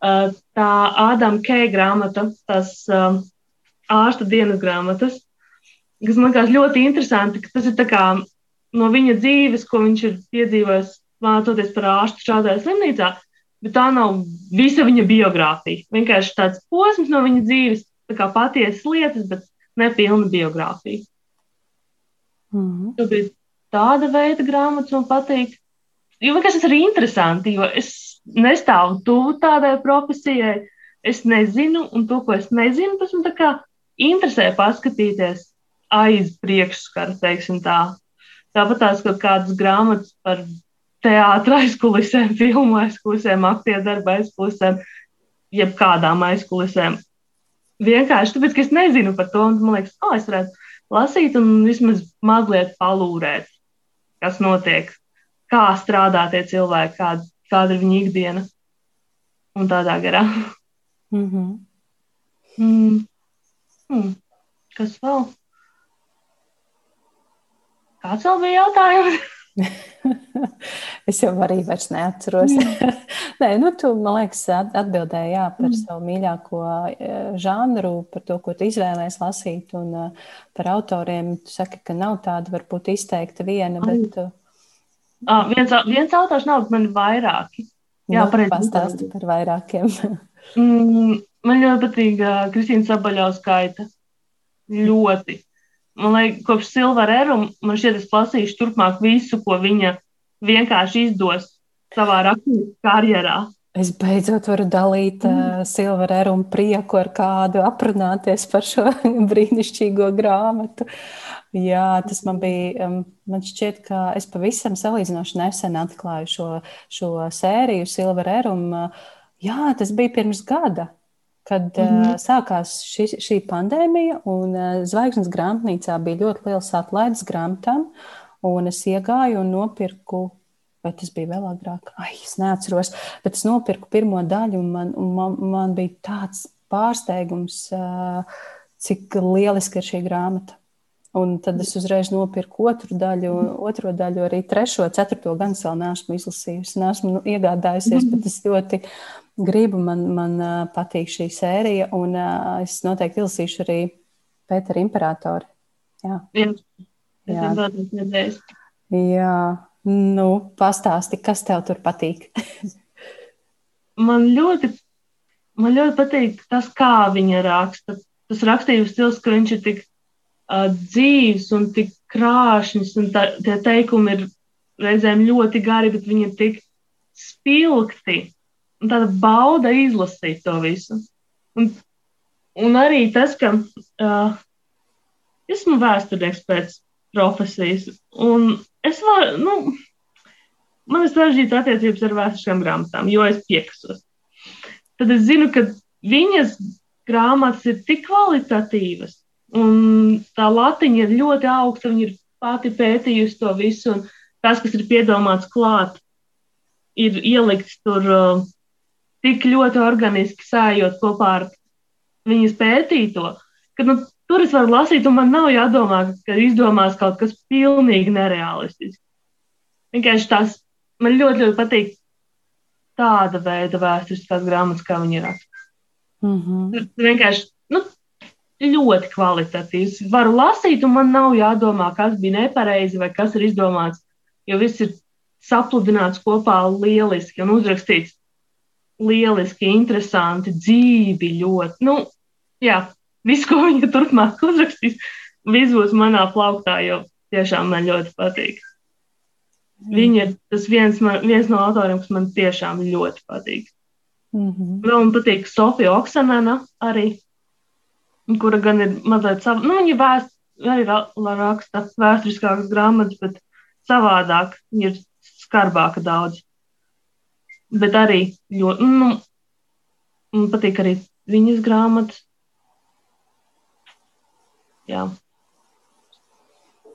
Uh, tā Ādama K. grāmata, tās uh, ārsta dienas grāmatas, kas man liekas ļoti interesanti, ka tas ir kā no viņa dzīves, ko viņš ir piedzīvojis mācoties par ārstu šādajā slimnīcā, bet tā nav visa viņa biogrāfija. Vienkārši tāds posms no viņa dzīves, tā kā patiesas lietas, bet nepilna biogrāfija. Mm -hmm tāda veida grāmatas man patīk. Jo vienkārši tas ir interesanti, jo es nestāvu tuvu tādai profesijai. Es nezinu, un to, ko es nezinu, tas man tā kā interesē paskatīties aiz priekšskara, teiksim tā. Tāpat tās kaut kādas grāmatas par teātris aizkulisēm, <laughs> filmu aizkulisēm, aktieru darba aizkulisēm, jebkādām aizkulisēm. Vienkārši tāpēc, ka es nezinu par to, un man liekas, oh, es varētu lasīt un vismaz mazliet palūrēt kas notiek, kā strādā tie cilvēki, kāda, kāda ir viņa ikdiena un tādā garā. Mm -hmm. mm. Mm. Kas vēl? Kāds vēl bija jautājums? <laughs> es jau arī vairs neatceros. <laughs> Nē, nu, tu, man liekas, atbildēji jā, par mm. savu mīļāko e, žanru, par to, ko tu izvēlējies lasīt, un uh, par autoriem. Tu saki, ka nav tāda varbūt izteikta viena, Ai. bet. Uh, ah, viens, viens autors nav, bet man ir vairāki. Jā, nu, pareizi. Pastāsti par vairākiem. mm, man ļoti patīk uh, Kristīna Sabaļauskaita. Ļoti man liekas, kopš Silvera Erum, man šķiet, es lasīšu turpmāk visu, ko viņa vienkārši izdos savā rakstniecības karjerā. Es beidzot varu dalīt mm. uh, silveru un prieku ar kādu, aprunāties par šo <laughs> brīnišķīgo grāmatu. Jā, tas man bija. Um, man šķiet, ka es pavisam salīdzinoši nesen atklāju šo, šo sēriju, Silveru. Uh, jā, tas bija pirms gada, kad mm -hmm. uh, sākās šī, šī pandēmija, un uh, Zvaigznes grāmatnīcā bija ļoti liels atlaides grāmatām. Un es iegāju un nopirku vai tas bija vēl agrāk, ai, es neatceros. Bet es nopirku pirmo daļu, un man, un man, man bija tāds pārsteigums, cik lieliski ir šī grāmata. Un tad es uzreiz nopirku otru daļu, otro daļu, arī trešo, ceturto gan vēl neesmu izlasījusi. Nesmu nu, iegādājusies, bet es ļoti gribu, man, man patīk šī sērija, un es noteikti izlasīšu arī Pēteru Imperatoru. Jā, jā. jā. jā. Nu, pastāsti, kas tev tur patīk? <laughs> man, ļoti, man ļoti patīk tas, kā viņa raksta. Tas rakstības stils, ka viņš ir tik uh, dzīves un tik krāšņs, un tā, tie teikumi ir reizēm ļoti gari, bet viņi ir tik spilgti. Un tāda bauda izlasīt to visu. Un, un arī tas, ka uh, esmu vēsturnieks pēc profesijas, un es varu, nu, man ir sarežģīta attiecības ar vēsturiskām grāmatām, jo es piekasos. Tad es zinu, ka viņas grāmatas ir tik kvalitatīvas, un tā latiņa ir ļoti augsta, viņa ir pati pētījusi to visu, un tas, kas ir piedomāts klāt, ir ielikts tur uh, tik ļoti organiski sājot kopā ar viņas pētīto, ka nu, Tur es varu lasīt, un man nav jādomā, ka izdomās kaut kas pilnīgi nereālistisks. Vienkārši tās man ļoti, ļoti patīk tāda veida vēsturiskās grāmatas, kā viņi raksta. Mm -hmm. Tas vienkārši nu, ļoti kvalitatīvs. Varu lasīt, un man nav jādomā, kas bija nepareizi vai kas ir izdomāts, jo viss ir sapludināts kopā lieliski un uzrakstīts lieliski, interesanti, dzīvi ļoti. Nu, jā, visu, ko viņa turpmāk uzrakstīs, viss būs manā plauktā, jo tiešām man ļoti patīk. Viņa ir tas viens, man, viens no autoriem, kas man tiešām ļoti patīk. Mm -hmm. Vēl man patīk Sofija Oksanena arī, kura gan ir mazliet sava, nu, viņa vēst, arī raksta vēsturiskākas grāmatas, bet savādāk viņa ir skarbāka daudz. Bet arī ļoti, nu, man patīk arī viņas grāmatas. Jā.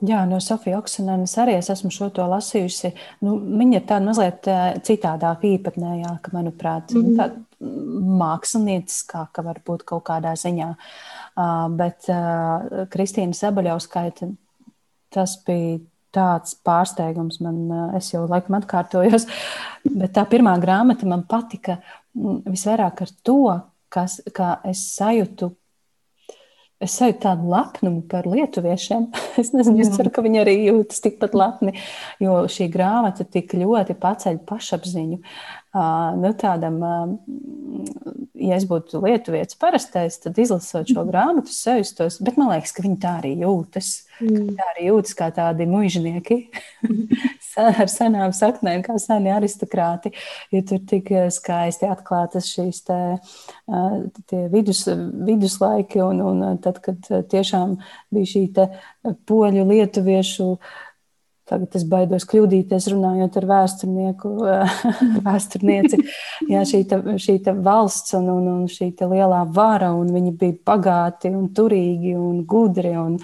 Jā, no Sofijas Oksanenes arī es esmu šo to lasījusi. Nu, viņa ir tāda mazliet eh, citādāka, īpatnējāka, manuprāt, mm -hmm. tāda mākslinieckāka varbūt kaut kādā ziņā. Uh, bet uh, Kristīna Sabaļauskaita, tas bija tāds pārsteigums man, es jau laikam atkārtojos, <laughs> bet tā pirmā grāmata man patika mm, visvairāk ar to, kas, kā es sajūtu, Es sajūtu tādu lepnumu par lietuviešiem. <laughs> Es nezinu, es ceru, ka viņi arī jūtas tikpat lepni, jo šī grāmata tik ļoti paceļ pašapziņu. Nu, tādam, ja es būtu lietuvietis parastais, tad izlasot šo grāmatu, sajustos, bet man liekas, ka viņi tā arī jūtas. Mm. Tā arī jūtas kā tādi mužnieki <laughs> ar senām saknēm, kā seni aristokrāti. Jo tur tik skaisti atklātas šīs te, vidus, viduslaiki, un, un tad, kad tiešām bija šī poļu lietuviešu Tagad es baidos kļūdīties, runājot ar vēsturnieku, <laughs> vēsturnieci. Jā, šī, te, šī te valsts un, un, un šī lielā vara, un viņi bija bagāti un turīgi un gudri. Un,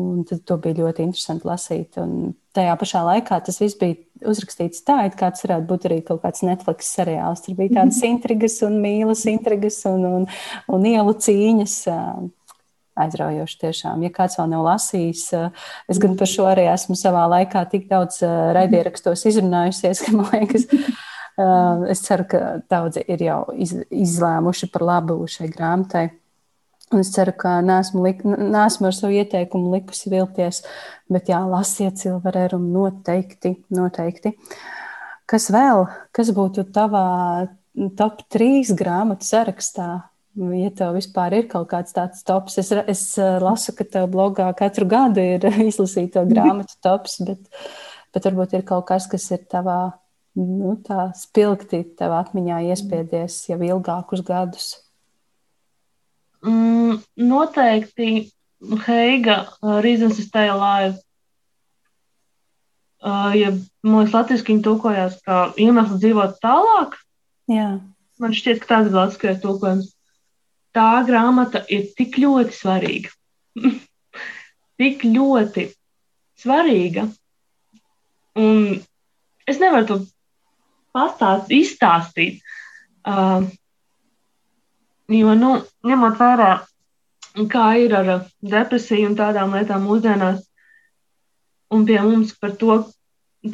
un tad to bija ļoti interesanti lasīt. Un tajā pašā laikā tas viss bija uzrakstīts tā, it kā tas varētu būt arī kaut kāds Netflix seriāls. Tur bija tādas <laughs> intrigas un mīlas intrigas un, un, un ielu cīņas aizraujoši tiešām. Ja kāds vēl nav lasījis, eh, es gan par šo arī esmu savā laikā tik daudz eh, raidierakstos izrunājusies, ka man liekas, <laughs> eh, es ceru, ka daudzi ir jau iz, izlēmuši par labu šai grāmatai. Un es ceru, ka neesmu, lik, neesmu ar savu ieteikumu likusi vilties, bet jā, lasiet Silveru noteikti, noteikti. Kas vēl, kas būtu tavā top 3 grāmatu sarakstā? Ja tev vispār ir kaut kāds tāds tops, es, es eh, lasu, ka tev blogā katru gadu ir <laughs> izlasīto <laughs> grāmatu tops, bet, bet varbūt ir kaut kas, kas ir tavā nu, tā spilgti tev atmiņā iespiedies jau ilgākus gadus? Mm, noteikti Heiga uh, Reasons to Stay Alive. Uh, ja liekas, latviešu viņa tulkojās kā iemesls dzīvot tālāk. Jā. Man šķiet, ka tāds ir latviešu tulkojums. Tā grāmata ir tik ļoti svarīga. <laughs> tik ļoti svarīga. Un es nevaru to pastāstīt, izstāstīt. Uh, jo, nu, ņemot vērā, kā ir ar depresiju un tādām lietām mūsdienās, un pie mums par to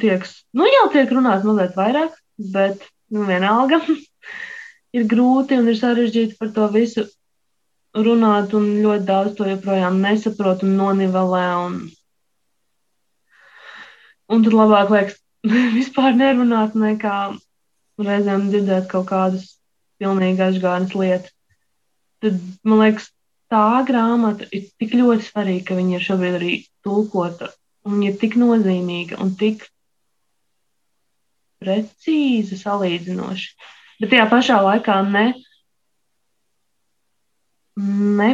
tiek, nu, jau tiek runāts mazliet vairāk, bet, nu, vienalga <laughs> ir grūti un ir sarežģīti par to visu runāt, un ļoti daudz to joprojām nesaprot un nonivelē. Un, un tad labāk liekas <laughs> vispār nerunāt, nekā reizēm dzirdēt kaut kādas pilnīgi aizgājas lietas. Tad man liekas, tā grāmata ir tik ļoti svarīga, ka viņa ir šobrīd arī tulkota. Viņa ir tik nozīmīga un tik precīzi salīdzinoši. Bet tajā pašā laikā ne, ne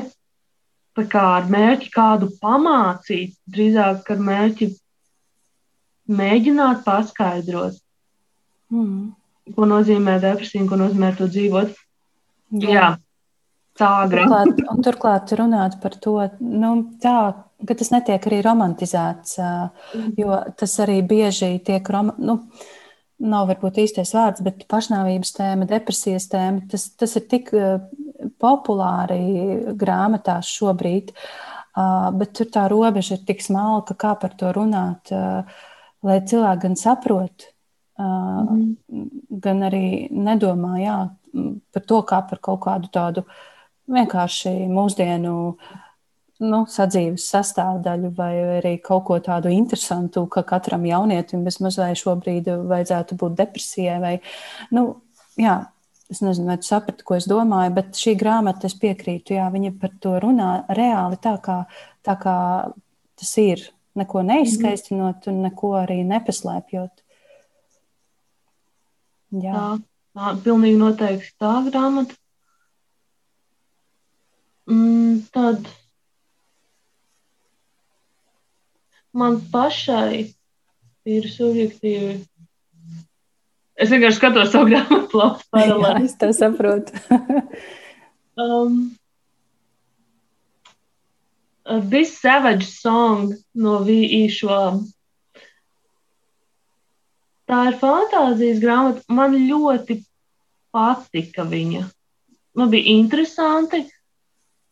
kā ar mērķi kādu pamācīt, drīzāk ar mērķi mēģināt paskaidrot, mm. ko nozīmē depresija ko nozīmē to dzīvot. Jā. Jā. Tā turklāt, un turklāt runāt par to, nu, tā, ka tas netiek arī romantizēts, mm. jo tas arī bieži tiek rom, nu, nav varbūt īstais vārds, bet pašnāvības tēma, depresijas tēma, tas, tas ir tik populāri grāmatās šobrīd, bet tur tā robeža ir tik smalka, kā par to runāt, lai cilvēki gan saprot, mm gan arī nedomā jā, par to kā par kaut kādu tādu uh, vienkārši mūsdienu nu, sadzīves sastāvdaļu, vai arī kaut ko tādu interesantu, ka katram jaunietim bezmaz vai šobrīd vajadzētu būt depresijai. Vai, nu, jā, es nezinu, vai tu saprati, ko es domāju, bet šī grāmata, es piekrītu, jā, viņa par to runā reāli tā, kā, tā kā tas ir. Neko neizskaistinot un neko arī nepaslēpjot. Jā. Tā, tā pilnīgi noteikti tā grāmata. Mm, tad man pašai ir subjektīvi. Es vienkārši skatos savu <laughs> grāmatu lapu paralēli. Es to saprotu. <laughs> um, This Savage Song no V.I. Švāba. Tā ir fantāzijas grāmata. Man ļoti patika viņa. Man bija interesanti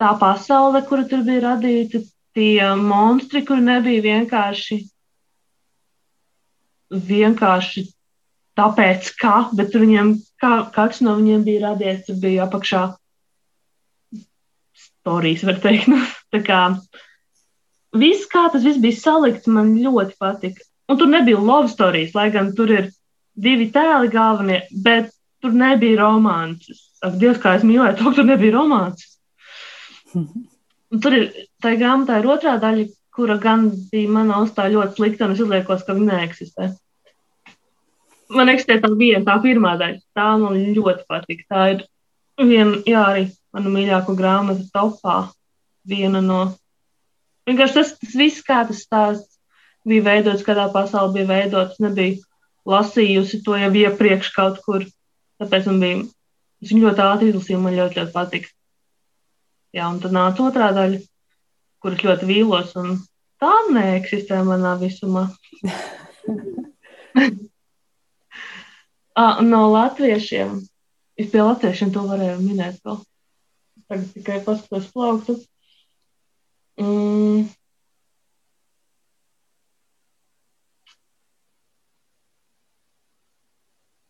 tā pasaule, kura tur bija radīta, tie monstri, kur nebija vienkārši, vienkārši tāpēc, ka, bet viņiem, kā, katrs no viņiem bija radies, tur bija apakšā stāstījis, var teikt. Nu, tā kā viss, kā tas viss bija salikts, man ļoti patika. Un tur nebija love stories, lai gan tur ir divi tēli galvenie, bet tur nebija romāns. Ak, Dievs, kā es mīlēju, to tur nebija romāns. <laughs> Un tur ir tā grāmatā ir otrā daļa, kura gan bija manā uzstā ļoti slikta, un es izliekos, ka viņa neeksistē. Man eksistē tā viena, tā pirmā daļa. Tā man ļoti patīk. Tā ir viena, jā, arī mana mīļākā grāmata topā. Viena no. Vienkārši tas, tas viss, kā tas stāsts bija veidots, kādā pasaulē bija veidots, nebija lasījusi to jau iepriekš kaut kur. Tāpēc man bija, es viņu ļoti ātri izlasīju, man ļoti, ļoti patika. Jā, un tad nāca otrā daļa, kuras ļoti vīlos, un tā neeksistē manā visumā. <laughs> ah, no latviešiem. Es pie latviešiem to varēju minēt vēl. Tagad tikai paskatos plauktu. Mm.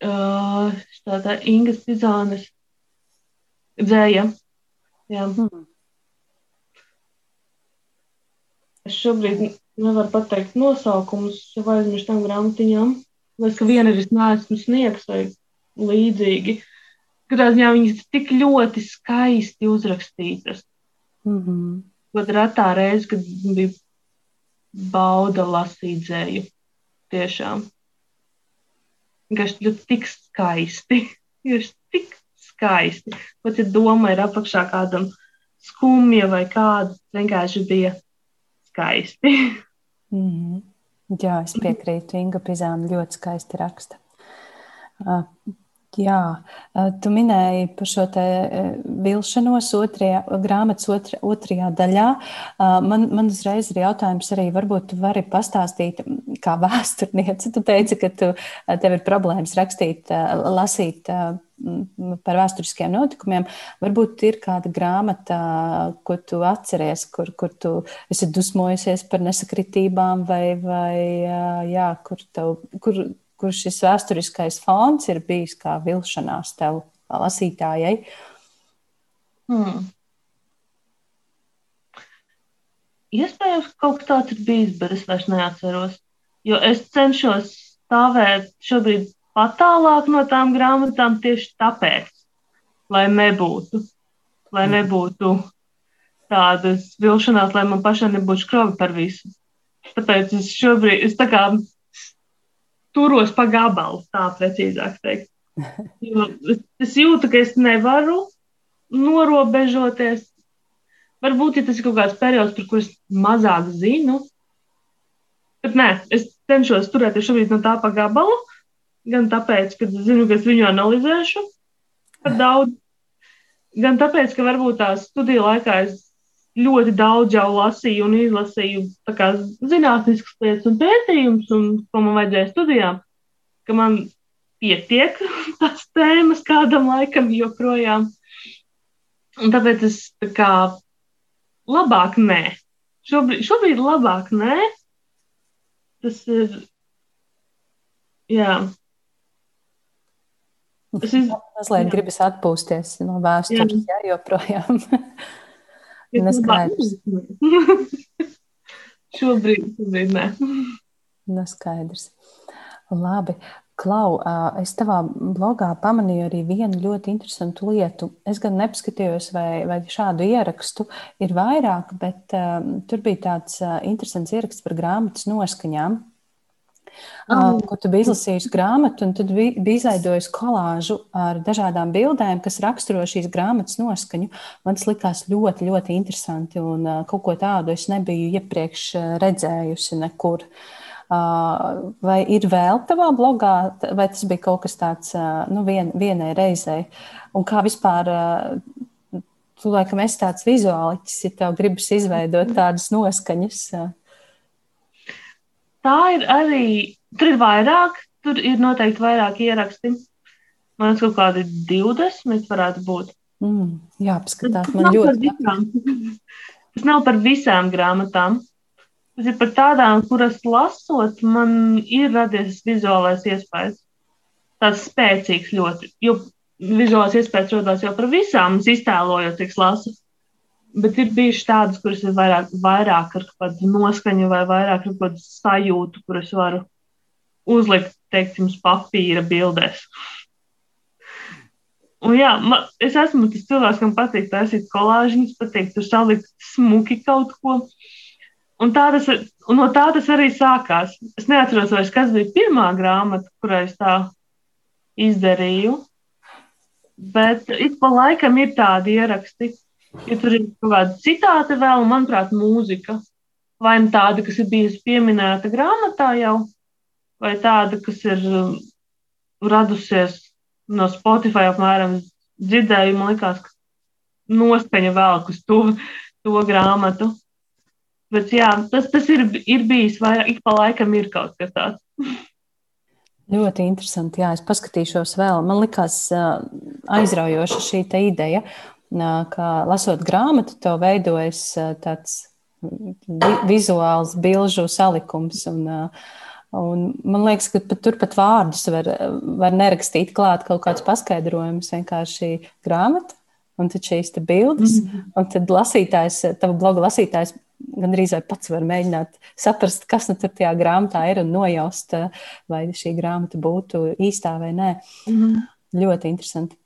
Uh, tā tā Ingas Pizānes dzēja. Jā. Hmm. Es šobrīd nevaru pateikt nosaukumus, jau aizmirsu tam grāmatiņām. Liekas, ka viena ir es neesmu sniegs vai līdzīgi. Katrā ziņā viņas tik ļoti skaisti uzrakstītas. Mm -hmm. Pat retā reize, kad bija bauda lasīt dzēju. Tiešām. vienkārši ļoti tik skaisti. <laughs> Tik skaisti. Pat ja doma ir apakšā kādam skumja vai kāda, vienkārši bija skaisti. <laughs> Mm -hmm. Jā, es piekrītu. Inga Pizāna ļoti skaisti raksta. Jā, tu minēji par šo te vilšanos otrajā, grāmatas otrajā, otrajā daļā. Man, man uzreiz ir jautājums arī, varbūt tu vari pastāstīt, kā vēsturniece. Tu teici, ka tu, tev ir problēmas rakstīt, lasīt par vēsturiskiem notikumiem. Varbūt ir kāda grāmata, ko tu atceries, kur, kur tu esi dusmojusies par nesakritībām vai, vai jā, kur, tev, kur kur šis vēsturiskais fons ir bijis kā vilšanās tev, kā lasītājai? Hmm. Iespējams, ka kaut kas tāds ir bijis, bet es vairs neatceros. Jo es cenšos stāvēt šobrīd pat tālāk no tām grāmatām tieši tāpēc, lai nebūtu, lai hmm. nebūtu tādas vilšanās, lai man pašai nebūtu skrobi par visu. Tāpēc es šobrīd, es tā kā turos pa gabalu, tā precīzāk teikt. <laughs> Jo es jūtu, ka es nevaru norobežoties. Varbūt ja tas ir kaut kāds periods, par kurus mazāk zinu. Bet nē, es cenšos turēties šobrīd no tā pa gabalu. Gan tāpēc, ka zinu, ka es viņu analizēšu par daudz, gan tāpēc, ka varbūt tās studiju laikā es ļoti daudz jau lasīju un izlasīju zinātniskas lietas un pētījumus, un ko man vajadzēja studijām, ka man pietiek <laughs> tās tēmas kādam laikam joprojām. Un tāpēc es tā kā labāk nē. Šobrīd, šobrīd labāk nē. Tas ir. Jā. Es iz... <laughs> Mazliet gribas atpūsties no vēstures, jā, jā joprojām. <laughs> Neskaidrs. <laughs> šobrīd, šobrīd nē. Neskaidrs. Labi. Klau, es tavā blogā pamanīju arī vienu ļoti interesantu lietu. Es gan nepaskatījos, vai, vai šādu ierakstu ir vairāk, bet um, tur bija tāds uh, interesants ieraksts par grāmatas noskaņām. Uh, kur tu biji izlasījusi grāmatu, un tad biji, biji izveidojusi kolāžu ar dažādām bildēm, kas raksturo šīs grāmatas noskaņu. Man tas likās ļoti, ļoti interesanti, un uh, kaut ko tādu es nebiju iepriekš redzējusi nekur. Uh, vai ir vēl tavā blogā, vai tas bija kaut kas tāds nu, vien, vienai reizei? Un kā vispār tu laikam esi tāds vizuāliķis, ja tev gribas izveidot tādas noskaņas? Tā ir arī, tur ir vairāk, tur ir noteikti vairāk ieraksti. Man liekas, kaut kādi 20 varētu būt. Mm, jā, paskatās, man ļoti patīk. Tas nav par visām grāmatām. Tas ir par tādām, kuras lasot, man ir radies vizuālais iespējas. Tas spēcīgs ļoti, jo vizuālais iespējas rodas jau par visām, iztēlojot, cik lasu. Bet ir bijušas tādas, kuras ir vairāk, vairāk ar kādu noskaņu vai vairāk ar kādu sajūtu, kuras varu uzlikt, teiksim, uz papīra bildēs. Un jā, man, es esmu tas cilvēks, kam patīk taisīt kolāžiņus, patīk tur salikt smuki kaut ko. Un, tā tas, un no tā tas arī sākās. Es neatceros vairs, kas bija pirmā grāmata, kurai es tā izdarīju. Bet ik pa laikam ir tādi ieraksti, Ja tur ir kaut kāda citāta vēl, manuprāt, mūzika. Vai nu tāda, kas ir bijusi pieminēta grāmatā jau, vai tāda, kas ir um, radusies no Spotify apmēram dzirdēju, man liekas, ka noskaņa velk uz to, to grāmatu. Bet jā, tas, tas ir, ir bijis vairāk, ik pa laikam ir kaut kas tāds. Ļoti interesanti. Jā, es paskatīšos vēl. Man likās uh, aizraujoša šī ideja ka lasot grāmatu, tev veidojas tāds vizuāls bilžu salikums. Un, un man liekas, ka pat turpat vārdus var, var nerakstīt klāt kaut kāds paskaidrojums, vienkārši grāmata. Un tad šīs bildes, mm -hmm. un tad lasītājs, tava bloga lasītājs, gandrīz vai pats var mēģināt saprast, kas nu tur tajā grāmatā ir un nojaust, vai šī grāmata būtu īstā vai nē. Mm -hmm. Ļoti interesanti.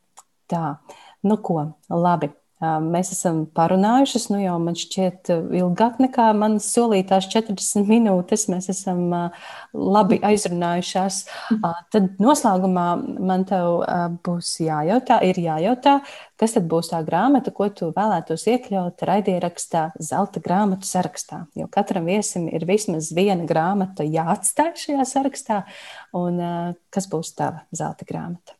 Tā. Uh, Nu, ko, labi. Mēs esam parunājušas, nu jau man šķiet, ilgāk nekā manas solītās 40 minūtes. Mēs esam labi aizrunājušās. Tad noslēgumā man te būs jājautā, ir jājautā, kas tad būs tā grāmata, ko tu vēlētos iekļaut raidierakstā Zelta grāmatu sarakstā. Jo katram viesim ir vismaz viena grāmata jāatstāj šajā sarakstā. Un kas būs tava zelta grāmata?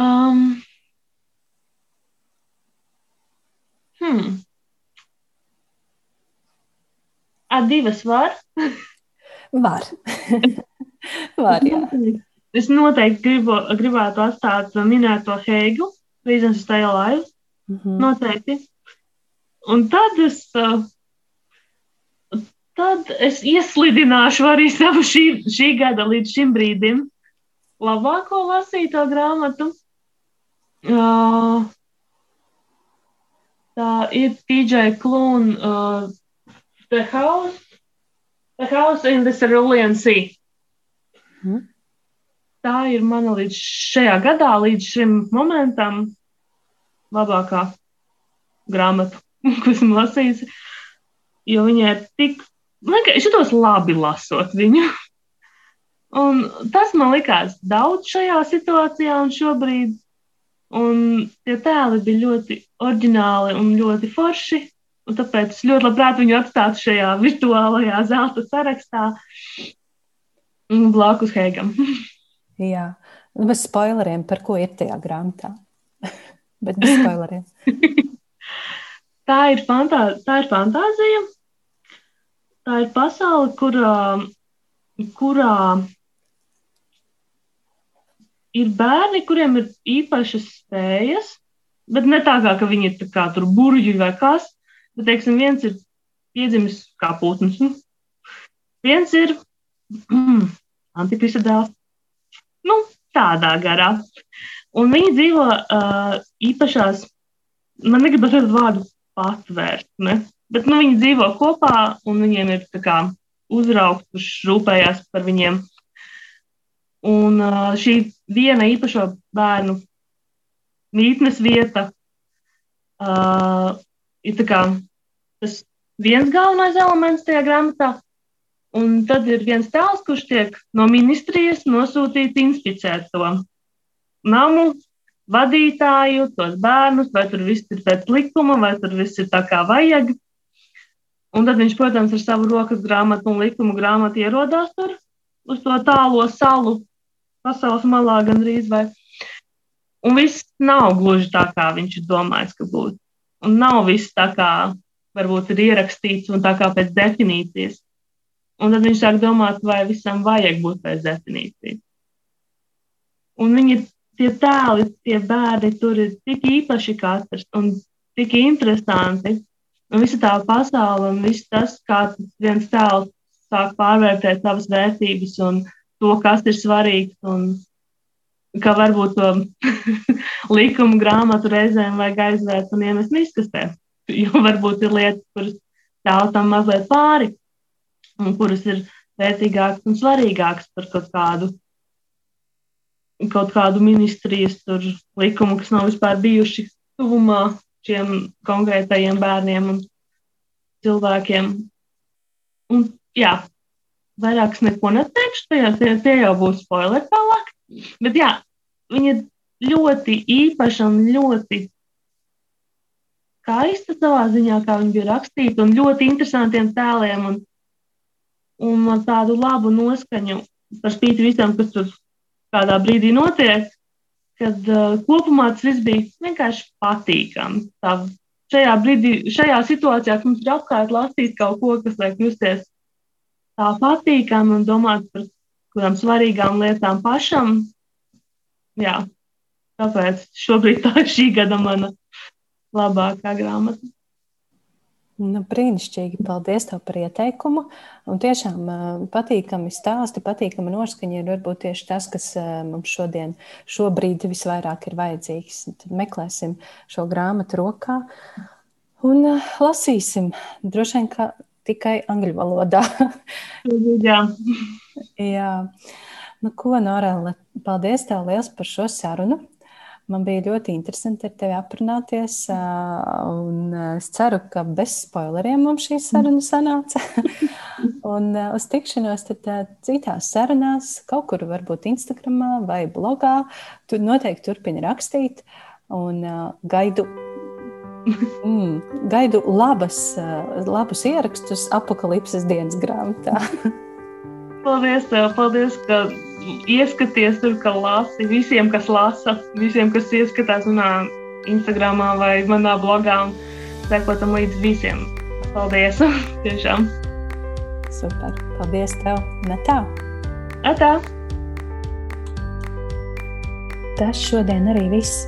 Um. Hmm. A divas var? Var. <laughs> var jā. Es noteikti gribu, gribētu atstāt minēto Heigu, Reasons Stay Alive. Mm -hmm. Noteikti. Un tad es, tad es ieslidināšu arī savu šī, šī gada līdz šim brīdim labāko lasīto grāmatu. Uh, Tā ir TJ Klūna uh, The House. The House in the Cerulean Sea. Hmm. Tā ir mana līdz šajā gadā, līdz šim momentam, labākā grāmata, <laughs> ko esmu lasījusi. Jo viņa ir tik, es jutos labi lasot viņu. <laughs> Un tas man likās daudz šajā situācijā un šobrīd. Un tie tēli bija ļoti oriģināli un ļoti forši. Un tāpēc es ļoti labprāt viņu atstātu šajā virtuālajā zelta sarakstā blakus Heigam. <laughs> Jā, nu, bez spoileriem, par ko ir tajā grāmatā. <laughs> Bet bez spoileriem. <laughs> tā, ir fantā, tā ir fantāzija. Tā ir pasaule, kurā, kurā ir bērni, kuriem ir īpašas spējas, bet ne tā kā viņi ir kā tur burģi vai kas. Bet, teiksim, viens ir piedzimis kā putns, nu, viens ir mm, antikrista dēls. Nu, tādā garā. Un viņi dzīvo uh, īpašās, man negribas redzēt vārdu patvērsme, bet nu, viņi dzīvo kopā un viņiem ir kā uzraugs, kurš rūpējās par viņiem. Un šī viena īpašo bērnu mītnes vieta uh, ir kā, tas viens galvenais elements tajā grāmatā. Un tad ir viens tēls, kurš tiek no ministrijas nosūtīts inspicēt to namu, vadītāju, tos bērnus, vai tur viss ir pēc likuma, vai tur viss ir tā kā vajag. Un tad viņš, protams, ar savu rokas grāmatu un likumu grāmatu ierodās tur uz to tālo salu, pasaules malā gandrīz vai. Un viss nav gluži tā, kā viņš ir domājis, ka būtu. Un nav viss tā, kā varbūt ir ierakstīts un tā kā pēc definīcijas. Un tad viņš sāk domāt, vai visam vajag būt pēc definīcijas. Un viņi tie tēli, tie bērni tur ir tik īpaši katrs un tik interesanti. Un visa tā pasaule un viss tas, kā viens tēls sāk pārvērtēt savas vērtības un to, kas ir svarīgs. Un, ka varbūt <laughs> to likumu grāmatu reizēm vajag aizvērt un iemest miskastē. Jo varbūt ir lietas, kuras tam mazliet pāri, un kuras ir vērtīgākas un svarīgākas par kaut kādu, kaut kādu ministrijas likumu, kas nav vispār bijuši tuvumā šiem konkrētajiem bērniem un cilvēkiem. Un, jā, vairāk es neko neteikšu, tajā tie, tie jau būs spoileri tālāk. Bet jā, viņa ļoti īpaša un ļoti skaista savā ziņā, kā viņa bija rakstīta, un ļoti interesantiem tēliem un, un tādu labu noskaņu par spīti visam, kas tur kādā brīdī notiek, kad uh, kopumā tas viss bija vienkārši patīkami. Šajā brīdī, šajā situācijā, kad mums ir apkārt lasīt kaut ko, kas liek justies tā patīkami un domāt par kādām svarīgām lietām pašam. Jā, tāpēc šobrīd tā ir šī gada mana labākā grāmata. Nu, brīnišķīgi. Paldies tev par ieteikumu. Un tiešām patīkami stāsti, patīkami noskaņa ir varbūt tieši tas, kas mums šodien, šobrīd visvairāk ir vajadzīgs. Tad meklēsim šo grāmatu rokā un lasīsim. Droši vien, ka tikai angļu valodā. <laughs> Jā. Jā. Nu, ko, Norēla, paldies tev liels par šo sarunu. Man bija ļoti interesanti ar tevi aprunāties. Un es ceru, ka bez spoileriem mums šī saruna sanāca. <laughs> un uz tikšanos citās sarunās, kaut kur varbūt Instagram vai blogā. Tu noteikti turpini rakstīt un gaidu. <laughs> Mm, gaidu labas, labus ierakstus apakalipses dienas grāmatā. <laughs> paldies, tev, paldies, ka ieskaties tur, ka lasi visiem, kas lasa, visiem, kas ieskatās manā Instagram vai manā blogā un sekotam līdz visiem. Paldies! <laughs> Tiešām! Super! Paldies tev! Netā! Atā! Tas šodien arī viss.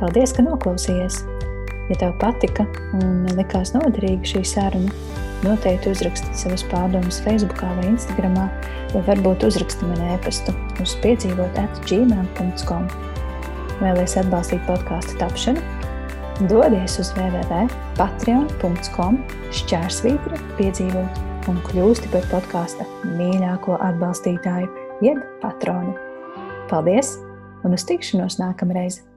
Paldies, ka noklausījies! Ja tev patika un likās noderīga šī saruna, noteikti uzraksti savas pārdomas Facebook vai Instagram, vai varbūt uzraksti man e-pastu uz piedzīvot atgmail.com. Vēlēs atbalstīt podkāstu tapšanu? Dodies uz www.patreon.com šķērsvītra piedzīvot un kļūsti par podkāsta mīļāko atbalstītāju, jeb patronu. Paldies un uz tikšanos nākamreiz!